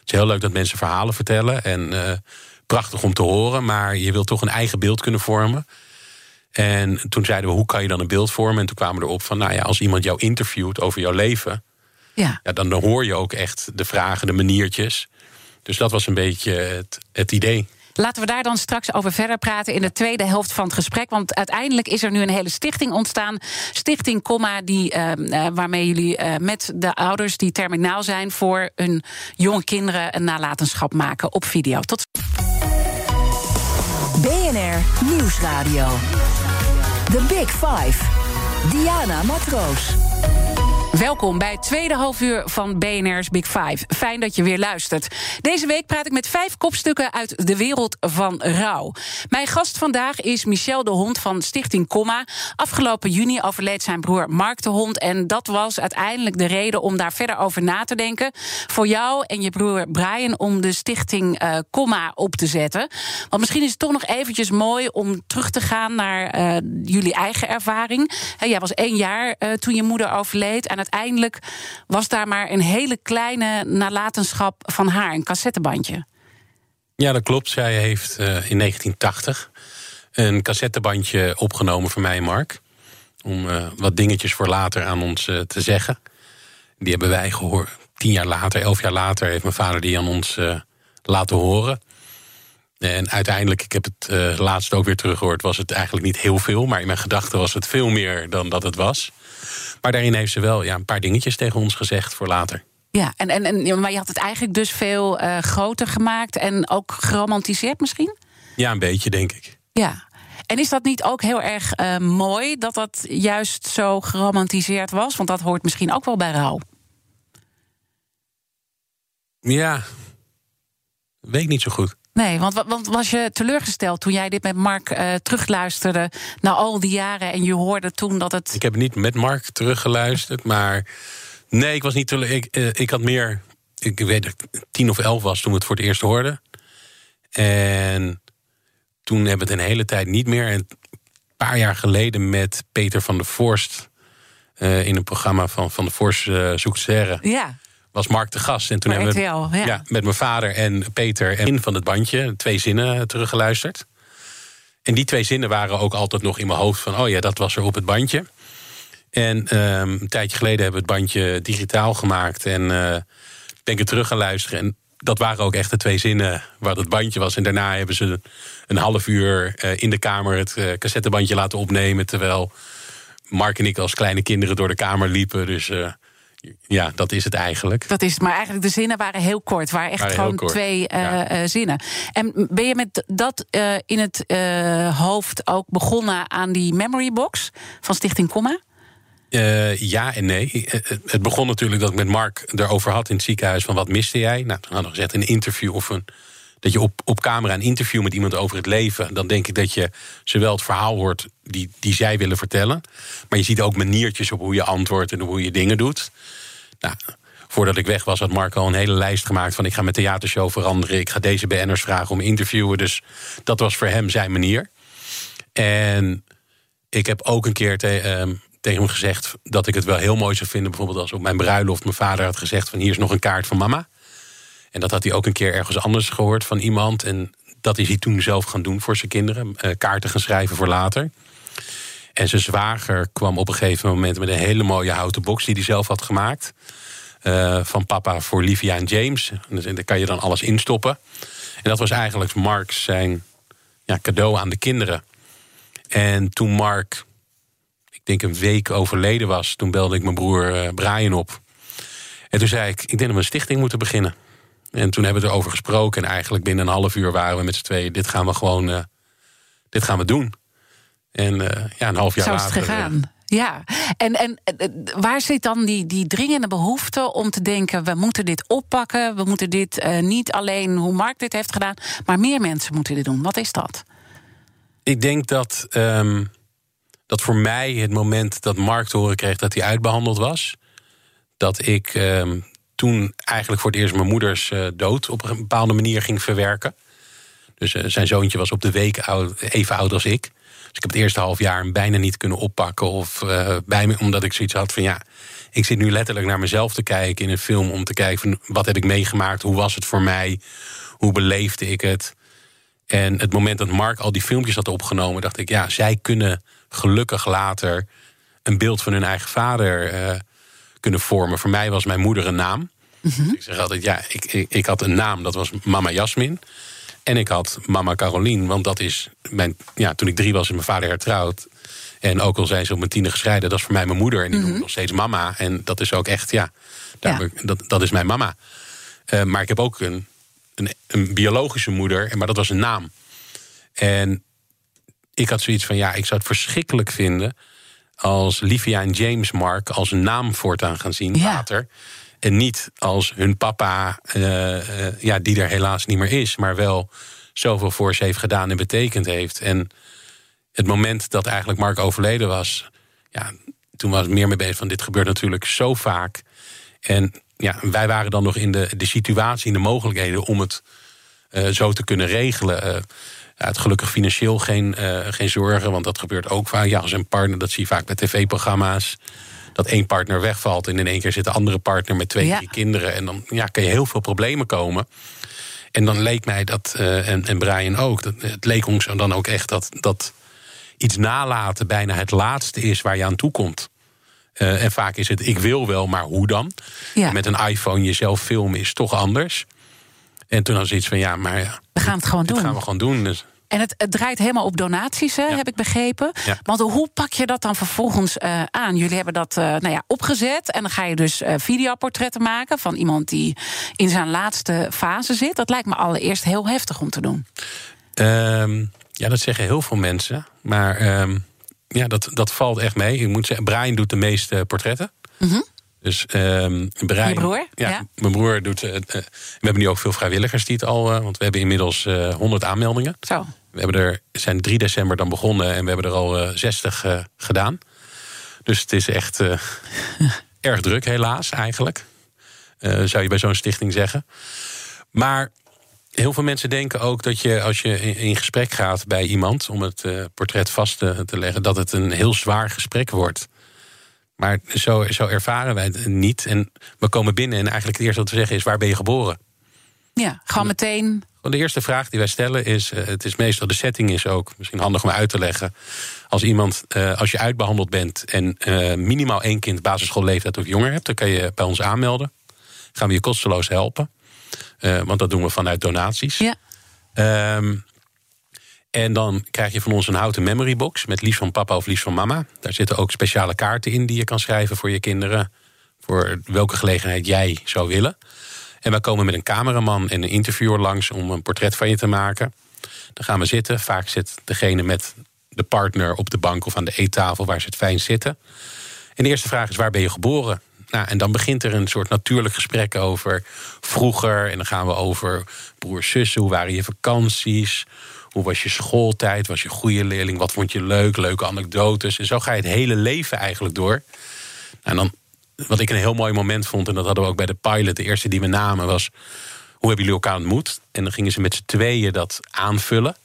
[SPEAKER 2] Het is heel leuk dat mensen verhalen vertellen. En prachtig om te horen. Maar je wilt toch een eigen beeld kunnen vormen. En toen zeiden we, hoe kan je dan een beeld vormen? En toen kwamen we erop van, nou ja, als iemand jou interviewt over jouw leven...
[SPEAKER 1] Ja.
[SPEAKER 2] Ja, dan hoor je ook echt de vragen, de maniertjes. Dus dat was een beetje het, het idee.
[SPEAKER 1] Laten we daar dan straks over verder praten in de tweede helft van het gesprek. Want uiteindelijk is er nu een hele stichting ontstaan. Stichting Comma, die, eh, eh, waarmee jullie eh, met de ouders die terminaal zijn voor hun jonge kinderen een nalatenschap maken op video. Tot
[SPEAKER 3] BNR Nieuwsradio. The Big Five. Diana Matroos.
[SPEAKER 1] Welkom bij het tweede halfuur van BNR's Big Five. Fijn dat je weer luistert. Deze week praat ik met vijf kopstukken uit de wereld van rouw. Mijn gast vandaag is Michel de Hond van Stichting Comma. Afgelopen juni overleed zijn broer Mark de Hond. En dat was uiteindelijk de reden om daar verder over na te denken. Voor jou en je broer Brian om de Stichting eh Comma op te zetten. Want misschien is het toch nog eventjes mooi om terug te gaan naar eh, jullie eigen ervaring. Jij was één jaar eh, toen je moeder overleed. Uiteindelijk was daar maar een hele kleine nalatenschap van haar, een cassettebandje.
[SPEAKER 2] Ja, dat klopt. Zij heeft eh, in 1980 een cassettebandje opgenomen voor mij en Mark. Om eh, wat dingetjes voor later aan ons eh, te zeggen. Die hebben wij gehoord. Tien jaar later, elf jaar later, heeft mijn vader die aan ons laten horen. En uiteindelijk, ik heb het laatst ook weer teruggehoord, was het eigenlijk niet heel veel. Maar in mijn gedachten was het veel meer dan dat het was. Maar daarin heeft ze wel ja, een paar dingetjes tegen ons gezegd voor later.
[SPEAKER 1] Ja, en, en, en, maar je had het eigenlijk dus veel eh, groter gemaakt en ook geromantiseerd misschien?
[SPEAKER 2] Ja, een beetje, denk ik.
[SPEAKER 1] Ja. En is dat niet ook heel erg eh, mooi dat dat juist zo geromantiseerd was? Want dat hoort misschien ook wel bij rouw.
[SPEAKER 2] Ja, weet ik niet zo goed.
[SPEAKER 1] Nee, want, want was je teleurgesteld toen jij dit met Mark uh, terugluisterde na al die jaren en je hoorde toen dat het.
[SPEAKER 2] Ik heb niet met Mark teruggeluisterd, maar nee, ik was niet teleurgesteld. Ik, uh, ik had meer. Ik weet dat ik tien of elf was toen we het voor het eerst hoorden. En toen hebben we het een hele tijd niet meer. En een paar jaar geleden met Peter van der Vorst. Uh, in een programma van Van der Vorst uh, zoekt Serre.
[SPEAKER 1] Ja.
[SPEAKER 2] Was Mark de gast. En toen hebben we
[SPEAKER 1] ja.
[SPEAKER 2] ja, met mijn vader en Peter en in van het bandje twee zinnen teruggeluisterd. En die twee zinnen waren ook altijd nog in mijn hoofd van... oh ja, dat was er op het bandje. En um, een tijdje geleden hebben we het bandje digitaal gemaakt... en uh, ben ik het terug gaan luisteren. En dat waren ook echt de twee zinnen waar het bandje was. En daarna hebben ze een half uur uh, in de kamer het uh, cassettebandje laten opnemen... terwijl Mark en ik als kleine kinderen door de kamer liepen. Dus ja, dat is het eigenlijk.
[SPEAKER 1] Dat is het, maar eigenlijk de zinnen waren heel kort. Waren echt
[SPEAKER 2] Waren
[SPEAKER 1] gewoon twee uh,
[SPEAKER 2] ja.
[SPEAKER 1] uh, zinnen. En ben je met dat uh, in het hoofd ook begonnen aan die memory box van Stichting Comma?
[SPEAKER 2] Uh, ja en nee. Het begon natuurlijk dat ik met Mark erover had in het ziekenhuis van wat miste jij? Nou, toen hadden we gezegd een interview of een dat je op, op camera een interview met iemand over het leven, dan denk ik dat je zowel het verhaal hoort die, die zij willen vertellen, maar je ziet ook maniertjes op hoe je antwoordt en hoe je dingen doet. Nou, voordat ik weg was, had Mark al een hele lijst gemaakt van ik ga mijn theatershow veranderen, ik ga deze BN'ers vragen om interviewen. Dus dat was voor hem zijn manier. En ik heb ook een keer uh, tegen hem gezegd dat ik het wel heel mooi zou vinden, bijvoorbeeld als op mijn bruiloft mijn vader had gezegd van hier is nog een kaart van mama. En dat had hij ook een keer ergens anders gehoord van iemand. En dat is hij toen zelf gaan doen voor zijn kinderen. Uh, kaarten gaan schrijven voor later. En zijn zwager kwam op een gegeven moment met een hele mooie houten box die hij zelf had gemaakt. Uh, van papa voor Livia en James. En daar kan je dan alles instoppen. En dat was eigenlijk Mark zijn ja, cadeau aan de kinderen. En toen Mark, ik denk een week overleden was, toen belde ik mijn broer uh, Brian op. En toen zei ik, ik denk dat we een stichting moeten beginnen. En toen hebben we erover gesproken. En eigenlijk binnen een half uur waren we met z'n tweeën. Dit gaan we gewoon. Uh, dit gaan we doen. En uh, ja, een half jaar
[SPEAKER 1] Zo is
[SPEAKER 2] later.
[SPEAKER 1] het gegaan. Ja, en, en waar zit dan die, die dringende behoefte om te denken: we moeten dit oppakken, we moeten dit uh, niet alleen hoe Mark dit heeft gedaan, maar meer mensen moeten dit doen? Wat is dat?
[SPEAKER 2] Ik denk dat, um, dat voor mij het moment dat Mark te horen kreeg dat hij uitbehandeld was, dat ik um, toen eigenlijk voor het eerst mijn moeders uh, dood op een bepaalde manier ging verwerken. Dus uh, zijn zoontje was op de week oud, even oud als ik. Dus ik heb het eerste half jaar hem bijna niet kunnen oppakken. Of uh, bij me, omdat ik zoiets had van ja, ik zit nu letterlijk naar mezelf te kijken in een film. Om te kijken van wat heb ik meegemaakt, hoe was het voor mij, hoe beleefde ik het. En het moment dat Mark al die filmpjes had opgenomen, dacht ik ja, zij kunnen gelukkig later een beeld van hun eigen vader kunnen vormen. Voor mij was mijn moeder een naam. Mm-hmm. Ik zeg altijd, ja, ik, ik, ik, had een naam, dat was mama Jasmin. En ik had mama Carolien, want dat is mijn... Ja, toen ik drie was, is mijn vader hertrouwd. En ook al zijn ze op mijn tiende gescheiden, dat is voor mij mijn moeder. En die mm-hmm. noemt nog steeds mama. En dat is ook echt, ja, ja. Ik, dat, dat is mijn mama. Uh, maar ik heb ook een, een, een biologische moeder, maar dat was een naam. En ik had zoiets van, ja, ik zou het verschrikkelijk vinden als Livia en James Mark als een naam voortaan gaan zien
[SPEAKER 1] ja.
[SPEAKER 2] later. En niet als hun papa, uh, uh, ja, die er helaas niet meer is, maar wel zoveel voor ze heeft gedaan en betekend heeft. En het moment dat eigenlijk Mark overleden was, ja, toen was ik meer mee bezig van dit gebeurt natuurlijk zo vaak. En ja, wij waren dan nog in de, de situatie, in de mogelijkheden om het uh, zo te kunnen regelen. Het gelukkig financieel geen, uh, geen zorgen, want dat gebeurt ook vaak. Ja, als een partner, dat zie je vaak bij tv-programma's. Dat één partner wegvalt en in één keer zit de andere partner met twee,
[SPEAKER 1] Ja.
[SPEAKER 2] drie kinderen. En dan ja, kan je heel veel problemen komen. En dan leek mij dat, uh, en, en Brian ook, dat, het leek ons dan ook echt dat, dat iets nalaten bijna het laatste is waar je aan toe komt. Uh, en vaak is het, ik wil wel, maar hoe dan?
[SPEAKER 1] Ja.
[SPEAKER 2] Met een iPhone jezelf filmen is toch anders. En toen had ze iets van, ja, maar ja,
[SPEAKER 1] We gaan het gewoon doen.
[SPEAKER 2] gaan we gewoon doen. Dus
[SPEAKER 1] En het, het draait helemaal op donaties, hè,
[SPEAKER 2] Ja.
[SPEAKER 1] heb ik begrepen.
[SPEAKER 2] Ja.
[SPEAKER 1] Want hoe pak je dat dan vervolgens uh, aan? Jullie hebben dat uh, nou ja, opgezet en dan ga je dus uh, videoportretten maken van iemand die in zijn laatste fase zit. Dat lijkt me allereerst heel heftig om te doen.
[SPEAKER 2] Um, ja, dat zeggen heel veel mensen. Maar um, ja, dat, dat valt echt mee. Ik moet zeggen, Brian doet de meeste portretten.
[SPEAKER 1] Mm -hmm.
[SPEAKER 2] Dus um, brein,
[SPEAKER 1] Je broer?
[SPEAKER 2] Ja,
[SPEAKER 1] Ja.
[SPEAKER 2] mijn broer doet. eh, eh, we hebben nu ook veel vrijwilligers die het al. eh, want we hebben inmiddels eh 100 aanmeldingen.
[SPEAKER 1] Zo.
[SPEAKER 2] We hebben er, zijn 3 december dan begonnen en we hebben er al eh, 60 eh, gedaan. Dus het is echt eh, erg druk, helaas, eigenlijk. Eh, zou je bij zo'n stichting zeggen. Maar heel veel mensen denken ook dat je, als je in, gesprek gaat bij iemand om het eh, portret vast te, te leggen, dat het een heel zwaar gesprek wordt. Maar zo, zo ervaren wij het niet. En we komen binnen en eigenlijk het eerste wat we zeggen is: waar ben je geboren?
[SPEAKER 1] Ja, gewoon meteen.
[SPEAKER 2] De eerste vraag die wij stellen is: eh, het is meestal de setting is ook misschien handig om uit te leggen. Als iemand, eh, als je uitbehandeld bent en eh, minimaal één kind basisschoolleeftijd of jonger hebt, dan kan je bij ons aanmelden. Gaan we je kosteloos helpen. Want dat doen we vanuit donaties.
[SPEAKER 1] Ja.
[SPEAKER 2] Ehm, en dan krijg je van ons een houten memory box met liefst van papa of liefst van mama. Daar zitten ook speciale kaarten in die je kan schrijven voor je kinderen. Voor welke gelegenheid jij zou willen. En wij komen met een cameraman en een interviewer langs om een portret van je te maken. Dan gaan we zitten. Vaak zit degene met de partner op de bank of aan de eettafel waar ze het fijn zitten. En de eerste vraag is: waar ben je geboren? Nou, en dan begint er een soort natuurlijk gesprek over vroeger. En dan gaan we over broers, zussen. Hoe waren je vakanties? Hoe was je schooltijd? Was je goede leerling? Wat vond je leuk? Leuke anekdotes. En zo ga je het hele leven eigenlijk door. En dan, wat ik een heel mooi moment vond, en dat hadden we ook bij de pilot, de eerste die we namen, was: hoe hebben jullie elkaar ontmoet? En dan gingen ze met z'n tweeën dat aanvullen.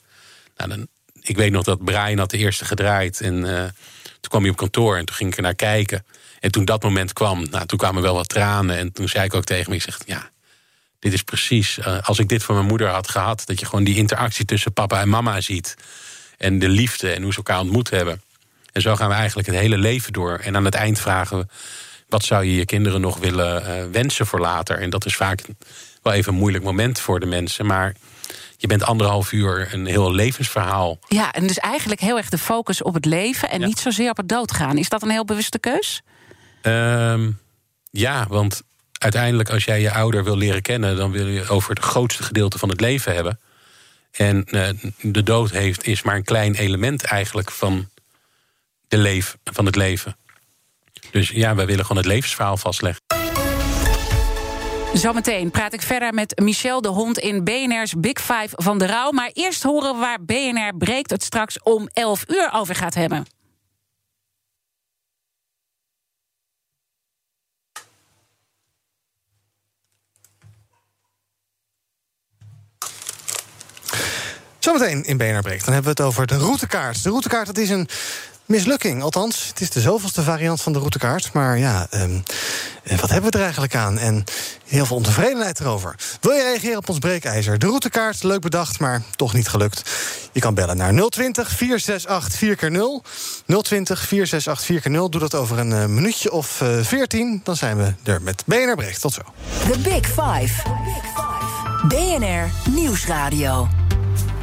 [SPEAKER 2] Nou, dan, ik weet nog dat Brian had de eerste gedraaid. En eh, toen kwam hij op kantoor en toen ging ik er naar kijken. En toen dat moment kwam, nou, toen kwamen wel wat tranen. En toen zei ik ook tegen me, ik zeg, ja, dit is precies... eh, als ik dit van mijn moeder had gehad... dat je gewoon die interactie tussen papa en mama ziet. En de liefde en hoe ze elkaar ontmoet hebben. En zo gaan we eigenlijk het hele leven door. En aan het eind vragen we... wat zou je je kinderen nog willen eh, wensen voor later? En dat is vaak wel even een moeilijk moment voor de mensen. Maar je bent anderhalf uur een heel levensverhaal.
[SPEAKER 1] Ja, en dus eigenlijk heel erg de focus op het leven en
[SPEAKER 2] Ja.
[SPEAKER 1] niet zozeer op het doodgaan. Is dat een heel bewuste keus?
[SPEAKER 2] Ehm, ja, want uiteindelijk als jij je ouder wil leren kennen... dan wil je over het grootste gedeelte van het leven hebben. En eh, de dood heeft, is maar een klein element eigenlijk van, de leef, van het leven. Dus ja, wij willen gewoon het levensverhaal vastleggen.
[SPEAKER 1] Zometeen praat ik verder met Michel de Hond in BNR's Big Five van de Rouw. Maar eerst horen we waar BNR breekt het straks om 11 uur over gaat hebben.
[SPEAKER 5] Zometeen in BNR Breekt. Dan hebben we het over de routekaart. De routekaart dat is een mislukking. Althans, het is de zoveelste variant van de routekaart. Maar ja, ehm, eh, wat hebben we er eigenlijk aan? En heel veel ontevredenheid erover. Wil je reageren op ons breekijzer? De routekaart, leuk bedacht, maar toch niet gelukt. Je kan bellen naar 020 468 4x0. 020 468 4x0. Doe dat over een eh, minuutje of eh, 14. Dan zijn we er met BNR Breekt. Tot zo.
[SPEAKER 3] The Big Five. BNR Nieuwsradio.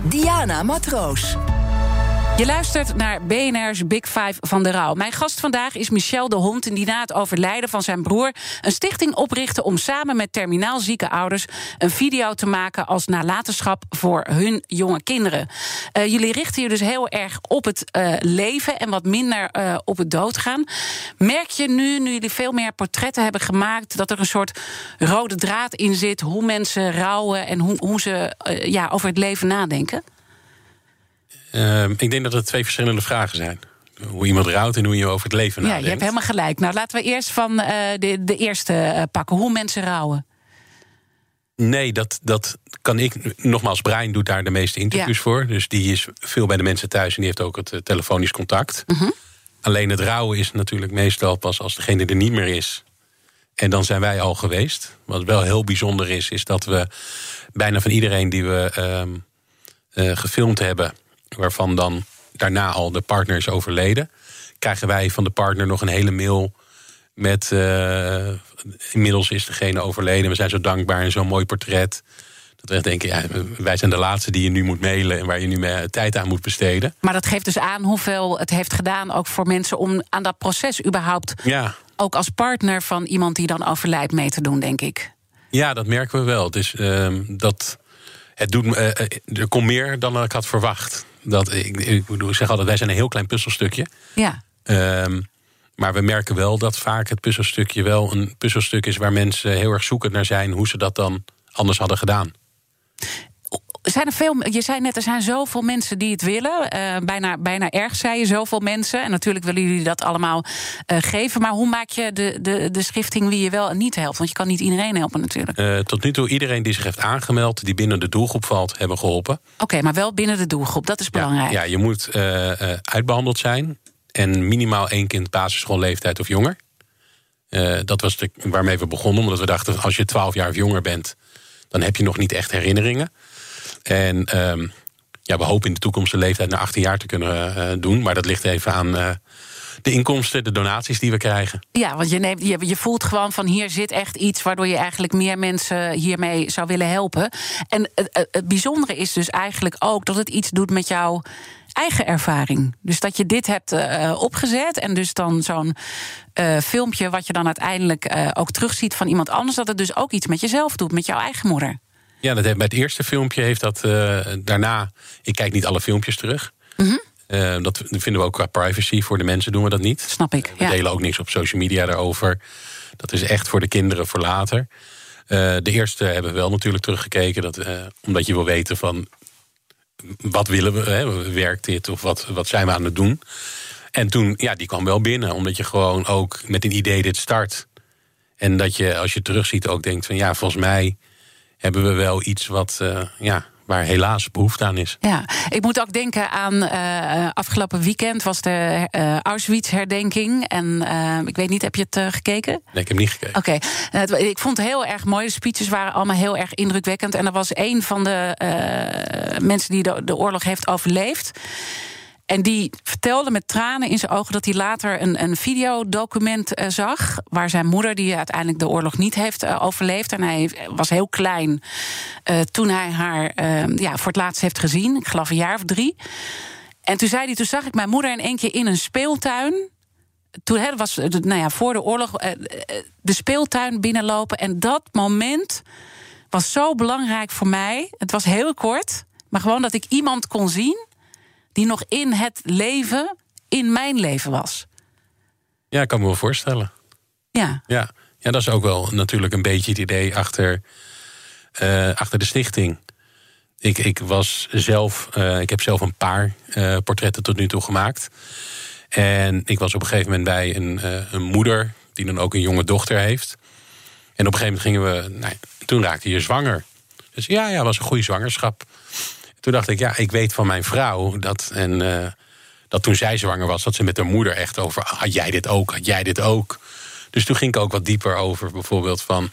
[SPEAKER 3] Diana Matroos.
[SPEAKER 1] Je luistert naar BNR's Big Five van de Rouw. Mijn gast vandaag is Michel de Hond... die na het overlijden van zijn broer een stichting oprichtte... om samen met terminaal zieke ouders een video te maken... als nalatenschap voor hun jonge kinderen. Eh, jullie richten je dus heel erg op het eh, leven... en wat minder eh, op het doodgaan. Merk je nu, nu jullie veel meer portretten hebben gemaakt... dat er een soort rode draad in zit... hoe mensen rouwen en hoe, hoe ze ja, over het leven nadenken?
[SPEAKER 2] Ehm, ik denk dat het twee verschillende vragen zijn. Hoe iemand rouwt en hoe je over het leven
[SPEAKER 1] Ja,
[SPEAKER 2] nadenkt.
[SPEAKER 1] je hebt helemaal gelijk. Nou, laten we eerst van eh, de, de eerste eh, pakken. Hoe mensen rouwen.
[SPEAKER 2] Nee, dat, dat kan ik. Nogmaals, Brian doet daar de meeste interviews
[SPEAKER 1] Ja.
[SPEAKER 2] voor. Dus die is veel bij de mensen thuis en die heeft ook het eh, telefonisch contact.
[SPEAKER 1] Mhm.
[SPEAKER 2] Alleen het rouwen is natuurlijk meestal pas als degene er niet meer is. En dan zijn wij al geweest. Wat wel heel bijzonder is, is dat we bijna van iedereen die we ehm, eh, gefilmd hebben, waarvan dan daarna al de partner is overleden, krijgen wij van de partner nog een hele mail met eh, inmiddels is degene overleden. We zijn zo dankbaar en zo'n mooi portret. Dat we echt denken, ja, wij zijn de laatste die je nu moet mailen en waar je nu mee tijd aan moet besteden.
[SPEAKER 1] Maar dat geeft dus aan hoeveel het heeft gedaan... ook voor mensen om aan dat proces überhaupt...
[SPEAKER 2] Ja,
[SPEAKER 1] ook als partner van iemand die dan overlijdt mee te doen, denk ik.
[SPEAKER 2] ja dat merken we wel. Dus ehm, dat het doet eh, eh, er komt meer dan ik had verwacht. Dat, ik, ik, bedoel, ik zeg altijd, wij zijn een heel klein puzzelstukje.
[SPEAKER 1] Ja,
[SPEAKER 2] Ehm, Maar we merken wel dat vaak het puzzelstukje wel een puzzelstuk is waar mensen heel erg zoekend naar zijn hoe ze dat dan anders hadden gedaan.
[SPEAKER 1] Zijn er veel, je zei net, er zijn zoveel mensen die het willen. Uh, bijna, bijna erg, zei je, zoveel mensen. En natuurlijk willen jullie dat allemaal uh, geven. Maar hoe maak je de, de, de schifting wie je wel en niet helpt? Want je kan niet iedereen helpen natuurlijk.
[SPEAKER 2] Uh, tot nu toe, iedereen die zich heeft aangemeld... die binnen de doelgroep valt, hebben geholpen.
[SPEAKER 1] Oké, okay, maar wel binnen de doelgroep, dat is belangrijk.
[SPEAKER 2] Ja, ja je moet uitbehandeld zijn. En minimaal één kind basisschoolleeftijd of jonger. dat was de, waarmee we begonnen, omdat we dachten... als je 12 jaar of jonger bent, dan heb je nog niet echt herinneringen... En um, ja, we hopen in de toekomst de leeftijd naar 18 jaar te kunnen uh, doen. Maar dat ligt even aan uh, de inkomsten, de donaties die we krijgen.
[SPEAKER 1] Ja, want je, neemt, je, voelt gewoon van hier zit echt iets waardoor je eigenlijk meer mensen hiermee zou willen helpen. En het, het bijzondere is dus eigenlijk ook dat het iets doet met jouw eigen ervaring. Dus dat je dit hebt opgezet en dus dan zo'n filmpje wat je dan uiteindelijk ook terugziet van iemand anders, dat het dus ook iets met jezelf doet, met jouw eigen moeder.
[SPEAKER 2] Ja, dat heeft, bij het eerste filmpje heeft dat uh, daarna. Ik kijk niet alle filmpjes terug. Mm -hmm. uh, dat vinden we ook qua privacy. Voor de mensen doen we dat niet.
[SPEAKER 1] Snap ik.
[SPEAKER 2] We
[SPEAKER 1] ja.
[SPEAKER 2] delen ook niks op social media daarover. Dat is echt voor de kinderen voor later. Uh, de eerste hebben we wel natuurlijk teruggekeken. Dat, omdat je wil weten van. Wat willen we? Hè? Werkt dit? Of wat, wat zijn we aan het doen? En toen, ja, die kwam wel binnen. Omdat je gewoon ook met een idee dit start. En dat je, als je terugziet, ook denkt van ja, volgens mij hebben we wel iets wat, uh, ja, waar helaas behoefte aan is.
[SPEAKER 1] Ja, ik moet ook denken aan uh, afgelopen weekend was de uh, Auschwitz-herdenking. En ik weet niet, heb je het gekeken?
[SPEAKER 2] Nee, ik heb niet gekeken.
[SPEAKER 1] Oké, okay. ik vond het heel erg mooi. De speeches waren allemaal heel erg indrukwekkend. En er was een van de mensen die de, de oorlog heeft overleefd. En die vertelde met tranen in zijn ogen dat hij later een, een videodocument uh, zag. Waar zijn moeder, die uiteindelijk de oorlog niet heeft uh, overleefd. En hij was heel klein uh, toen hij haar ja, voor het laatst heeft gezien. Ik geloof een jaar of drie. En toen zei hij: Toen zag ik mijn moeder in één keer in een speeltuin. Toen hè, was nou ja, voor de oorlog de speeltuin binnenlopen. En dat moment was zo belangrijk voor mij. Het was heel kort, maar gewoon dat ik iemand kon zien die nog in het leven, in mijn leven was.
[SPEAKER 2] Ja, ik kan me wel voorstellen.
[SPEAKER 1] Ja.
[SPEAKER 2] Ja, ja dat is ook wel natuurlijk een beetje het idee achter, uh, achter de stichting. Ik, ik, was zelf, uh, ik heb zelf een paar uh, portretten tot nu toe gemaakt. En ik was op een gegeven moment bij een, een moeder, die dan ook een jonge dochter heeft. En op een gegeven moment gingen we, nou, toen raakte je zwanger. Dus ja, ja, was een goede zwangerschap. Toen dacht ik, ja, ik weet van mijn vrouw dat. En uh, dat toen zij zwanger was, dat ze met haar moeder echt over. Had jij dit ook? Had jij dit ook? Dus toen ging ik ook wat dieper over, bijvoorbeeld van.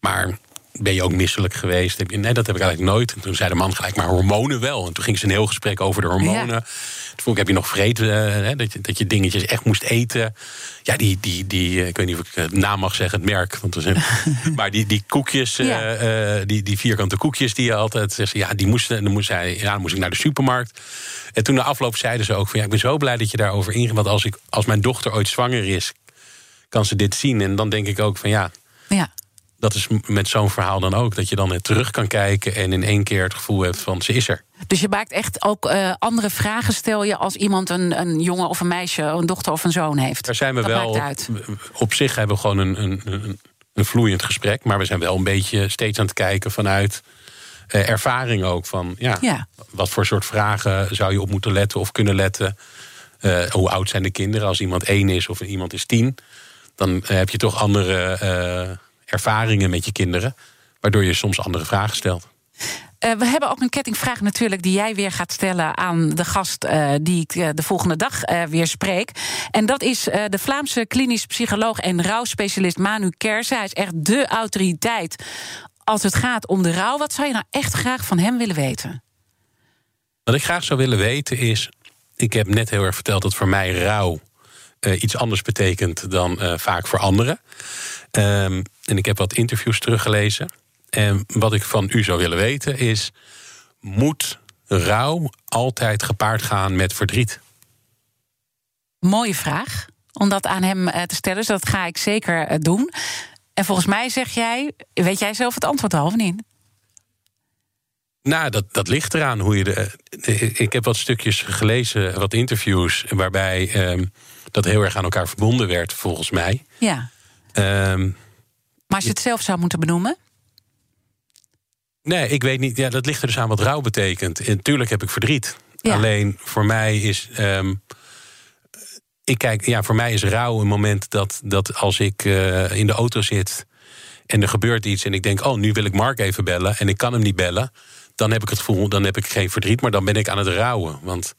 [SPEAKER 2] Maar ben je ook misselijk geweest? Nee, dat heb ik eigenlijk nooit. En toen zei de man gelijk, maar hormonen wel. En toen ging ze een heel gesprek over de hormonen. Toen vroeg ik, heb je nog vreten? Uh, dat, je, dat je dingetjes echt moest eten. Ja, die, die, die ik weet niet of ik het naam mag zeggen, het merk. Want er maar die, die koekjes, ja. uh, die, die vierkante koekjes die je altijd zegt, ja, die moesten. En dan moest, hij, ja, dan moest ik naar de supermarkt. En toen de afloop zeiden ze ook van, ja, ik ben zo blij dat je daarover ingaat. Want als, ik, als mijn dochter ooit zwanger is, kan ze dit zien. En dan denk ik ook van, ja...
[SPEAKER 1] ja
[SPEAKER 2] dat is met zo'n verhaal dan ook. Dat je dan terug kan kijken en in één keer het gevoel hebt van ze is er.
[SPEAKER 1] Dus je maakt echt ook uh, andere vragen, stel je als iemand een, een jongen of een meisje, een dochter of een zoon heeft.
[SPEAKER 2] Daar zijn we
[SPEAKER 1] dat
[SPEAKER 2] wel. Op zich hebben we gewoon een, een, een, een, vloeiend gesprek. Maar we zijn wel een beetje steeds aan het kijken vanuit uh, ervaring ook. Van ja,
[SPEAKER 1] ja,
[SPEAKER 2] wat voor soort vragen zou je op moeten letten of kunnen letten? Uh, hoe oud zijn de kinderen? Als iemand één is of iemand is tien, dan heb je toch andere ervaringen met je kinderen, waardoor je soms andere vragen stelt.
[SPEAKER 1] Uh, we hebben ook een kettingvraag natuurlijk die jij weer gaat stellen aan de gast uh, die ik uh, de volgende dag weer spreek. En dat is de Vlaamse klinisch psycholoog en rouwspecialist Manu Kersen. Hij is echt de autoriteit als het gaat om de rouw. Wat zou je nou echt graag van hem willen weten?
[SPEAKER 2] Wat ik graag zou willen weten is. Ik heb net heel erg verteld dat voor mij rouw iets anders betekent dan vaak voor anderen. Um, en ik heb wat interviews teruggelezen. En wat ik van u zou willen weten is: moet rouw altijd gepaard gaan met verdriet?
[SPEAKER 1] Mooie vraag om dat aan hem te stellen. Dus dat ga ik zeker doen. En volgens mij zeg jij, weet jij zelf het antwoord al of niet?
[SPEAKER 2] Nou, dat, dat ligt eraan hoe je de. Ik heb wat stukjes gelezen, wat interviews, waarbij ehm, dat heel erg aan elkaar verbonden werd, volgens mij.
[SPEAKER 1] Ja.
[SPEAKER 2] Ehm,
[SPEAKER 1] Maar als je het zelf zou moeten benoemen?
[SPEAKER 2] nee, ik weet niet. Ja, dat ligt er dus aan wat rouw betekent. En tuurlijk heb ik verdriet.
[SPEAKER 1] Ja.
[SPEAKER 2] Alleen voor mij is. ehm, ik kijk, ja, voor mij is rouw een moment dat, dat als ik eh, in de auto zit en er gebeurt iets en ik denk, oh, nu wil ik Mark even bellen en ik kan hem niet bellen, dan heb ik het gevoel, dan heb ik geen verdriet, maar dan ben ik aan het rouwen. Want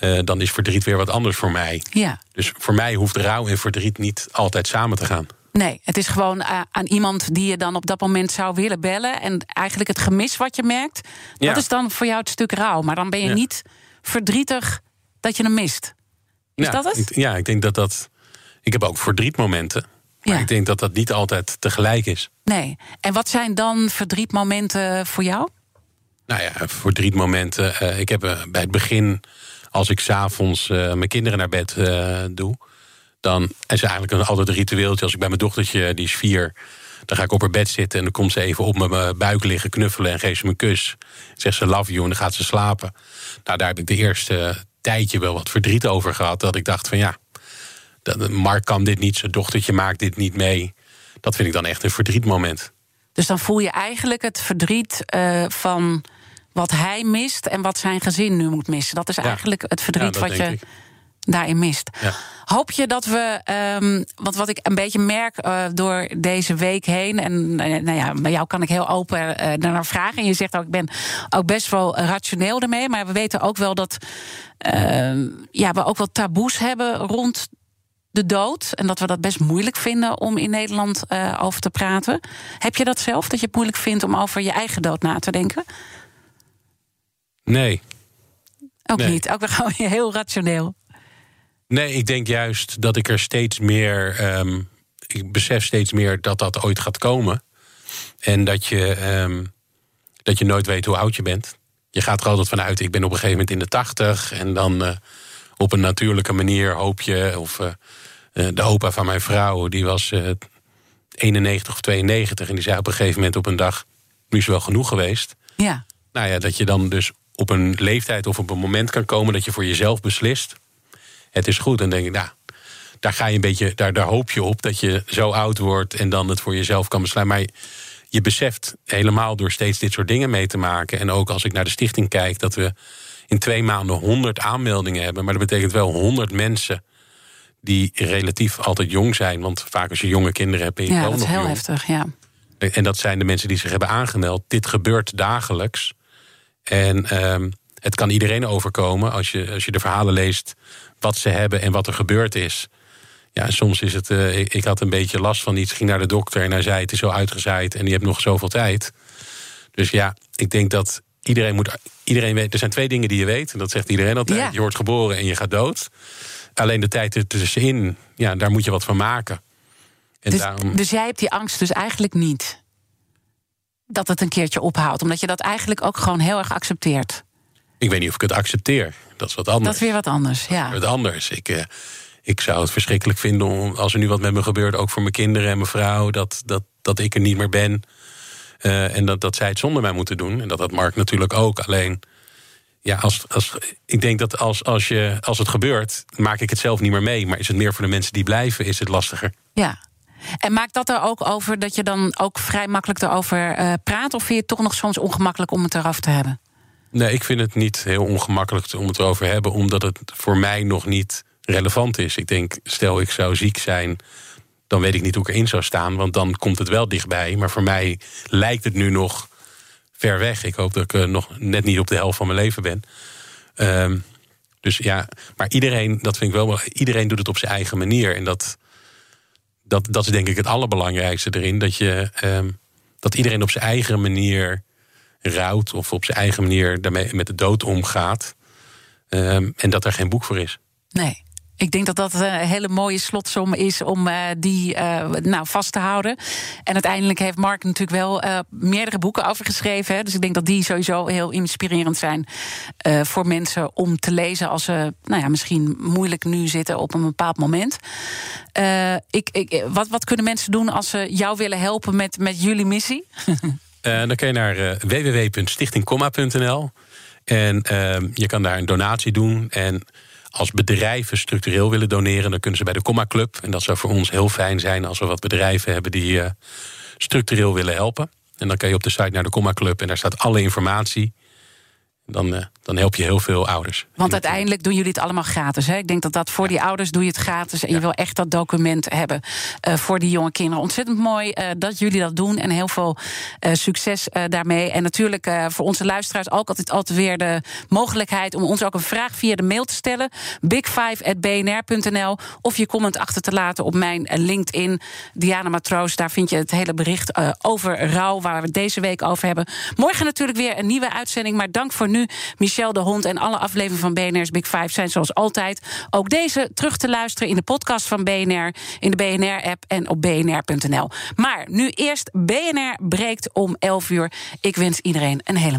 [SPEAKER 2] eh, dan is verdriet weer wat anders voor mij.
[SPEAKER 1] Ja.
[SPEAKER 2] Dus voor mij hoeft rouw en verdriet niet altijd samen te gaan.
[SPEAKER 1] Nee, het is gewoon eh, aan iemand die je dan op dat moment zou willen bellen. En eigenlijk het gemis wat je merkt,
[SPEAKER 2] Ja.
[SPEAKER 1] dat is dan voor jou het stuk rouw. Maar dan ben je
[SPEAKER 2] Ja.
[SPEAKER 1] niet verdrietig dat je hem mist. Is
[SPEAKER 2] ja,
[SPEAKER 1] dat het?
[SPEAKER 2] Ik, ja, ik denk dat dat. Ik heb ook verdrietmomenten. Maar
[SPEAKER 1] Ja.
[SPEAKER 2] ik denk dat dat niet altijd tegelijk is.
[SPEAKER 1] Nee. En wat zijn dan verdrietmomenten voor jou?
[SPEAKER 2] Nou ja, verdrietmomenten. eh ik heb bij het begin, als ik s'avonds eh mijn kinderen naar bed eh, doe, dan is eigenlijk een, altijd een ritueeltje. Als ik bij mijn dochtertje, die is vier, dan ga ik op haar bed zitten en dan komt ze even op mijn buik liggen knuffelen en geeft ze me een kus. Zegt ze love you en dan gaat ze slapen. Nou, daar heb ik de eerste tijdje wel wat verdriet over gehad. Dat ik dacht van ja, Mark kan dit niet, zijn dochtertje maakt dit niet mee. Dat vind ik dan echt een verdrietmoment.
[SPEAKER 1] Dus dan voel je eigenlijk het verdriet eh, van wat hij mist en wat zijn gezin nu moet missen. Dat is
[SPEAKER 2] Ja.
[SPEAKER 1] eigenlijk het verdriet wat je
[SPEAKER 2] ik.
[SPEAKER 1] daarin mist.
[SPEAKER 2] Ja.
[SPEAKER 1] Hoop je dat we, ehm, want wat ik een beetje merk eh, door deze week heen, en eh, nou ja, bij jou kan ik heel open eh naar vragen. En je zegt ook, ik ben ook best wel rationeel ermee, maar we weten ook wel dat ehm, ja, we ook wel taboes hebben rond de dood. En dat we dat best moeilijk vinden om in Nederland over te praten. Heb je dat zelf, dat je het moeilijk vindt om over je eigen dood na te denken?
[SPEAKER 2] Nee,
[SPEAKER 1] Ook
[SPEAKER 2] Nee.
[SPEAKER 1] niet. Ook weer gewoon heel rationeel.
[SPEAKER 2] Nee, ik denk juist dat ik er steeds meer. ehm, ik besef steeds meer dat dat ooit gaat komen. En dat je, ehm, dat je nooit weet hoe oud je bent. Je gaat er altijd vanuit, ik ben op een gegeven moment in de tachtig. En dan eh, op een natuurlijke manier hoop je. Of eh, eh, de opa van mijn vrouw, die was eh 91 of 92. En die zei op een gegeven moment op een dag: Nu is wel genoeg geweest.
[SPEAKER 1] Ja.
[SPEAKER 2] Nou ja, dat je dan dus op een leeftijd of op een moment kan komen dat je voor jezelf beslist. Het is goed. Dan denk ik, nou, daar ga je een beetje, daar, daar hoop je op dat je zo oud wordt en dan het voor jezelf kan besluiten. Maar je, beseft helemaal door steeds dit soort dingen mee te maken. En ook als ik naar de stichting kijk, dat we in twee maanden 100 aanmeldingen hebben. Maar dat betekent wel 100 mensen die relatief altijd jong zijn. Want vaak als je jonge kinderen hebt, ben je
[SPEAKER 1] Ja,
[SPEAKER 2] wel
[SPEAKER 1] dat is
[SPEAKER 2] nog
[SPEAKER 1] heel
[SPEAKER 2] jong.
[SPEAKER 1] heftig. Ja.
[SPEAKER 2] En dat zijn de mensen die zich hebben aangemeld. Dit gebeurt dagelijks. En ehm, het kan iedereen overkomen als je, als je de verhalen leest wat ze hebben en wat er gebeurd is. Ja, soms is het. eh, ik, ik had een beetje last van iets, ging naar de dokter en hij zei: Het is zo uitgezaaid en je hebt nog zoveel tijd. Dus ja, ik denk dat iedereen moet. Iedereen weet, er zijn twee dingen die je weet, en dat zegt iedereen altijd:
[SPEAKER 1] Ja.
[SPEAKER 2] je wordt geboren en je gaat dood. Alleen de tijd ertussenin, ja, daar moet je wat van maken. En
[SPEAKER 1] Dus,
[SPEAKER 2] daarom.
[SPEAKER 1] dus jij hebt die angst dus eigenlijk niet. Dat het een keertje ophoudt. Omdat je dat eigenlijk ook gewoon heel erg accepteert.
[SPEAKER 2] Ik weet niet of ik het accepteer. Dat is wat anders.
[SPEAKER 1] Dat is weer wat anders, ja.
[SPEAKER 2] Wat anders. Ik, eh, ik zou het verschrikkelijk vinden om, als er nu wat met me gebeurt, ook voor mijn kinderen en mijn vrouw, dat, dat, dat ik er niet meer ben. Eh, en dat, dat zij het zonder mij moeten doen. En dat had Mark natuurlijk ook. Alleen, ja, als, als, ik denk dat als, als, je, als het gebeurt, maak ik het zelf niet meer mee. Maar is het meer voor de mensen die blijven, is het lastiger.
[SPEAKER 1] Ja. En maakt dat er ook over dat je dan ook vrij makkelijk erover eh, praat? Of vind je het toch nog soms ongemakkelijk om het erover te hebben?
[SPEAKER 2] Nee, ik vind het niet heel ongemakkelijk om het erover te hebben, omdat het voor mij nog niet relevant is. Ik denk, stel ik zou ziek zijn, dan weet ik niet hoe ik erin zou staan, want dan komt het wel dichtbij. Maar voor mij lijkt het nu nog ver weg. Ik hoop dat ik eh, nog net niet op de helft van mijn leven ben. Ehm, dus ja, maar iedereen, dat vind ik wel, wel- iedereen doet het op zijn eigen manier. En dat, dat, dat is denk ik het allerbelangrijkste erin. Dat, je, ehm, dat iedereen op zijn eigen manier rouwt of op zijn eigen manier daarmee met de dood omgaat. Ehm, en dat er geen boek voor is.
[SPEAKER 1] Nee. Ik denk dat dat een hele mooie slotsom is om eh, die eh, nou, vast te houden. En uiteindelijk heeft Mark natuurlijk wel eh, meerdere boeken over geschreven. Hè. Dus ik denk dat die sowieso heel inspirerend zijn eh, voor mensen om te lezen als ze nou ja, misschien moeilijk nu zitten op een bepaald moment. Eh, ik, ik, wat, wat kunnen mensen doen als ze jou willen helpen met, met jullie missie?
[SPEAKER 2] Uh, dan kun je naar uh, www.stichtingkomma.nl. En ehm, je kan daar een donatie doen. En als bedrijven structureel willen doneren, dan kunnen ze bij de Comma Club. En dat zou voor ons heel fijn zijn als we wat bedrijven hebben die structureel willen helpen. En dan kan je op de site naar de Comma Club en daar staat alle informatie dan, uh, dan help je heel veel ouders.
[SPEAKER 1] Want uiteindelijk doen jullie het allemaal gratis. Hè? Ik denk dat dat voor die ouders doe je het gratis. En je wil echt dat document hebben uh, voor die jonge kinderen. Ontzettend mooi uh, dat jullie dat doen. En heel veel succes daarmee. En natuurlijk voor onze luisteraars ook altijd, altijd weer de mogelijkheid om ons ook een vraag via de mail te stellen. big5.bnr.nl. Of je comment achter te laten op mijn LinkedIn. Diana Matroos, daar vind je het hele bericht over rouw, waar we het deze week over hebben. Morgen natuurlijk weer een nieuwe uitzending. Maar dank voor Michel de Hond en alle afleveringen van BNR's Big Five zijn zoals altijd ook deze terug te luisteren in de podcast van BNR, in de BNR-app en op bnr.nl. Maar nu eerst BNR breekt om 11 uur. Ik wens iedereen een hele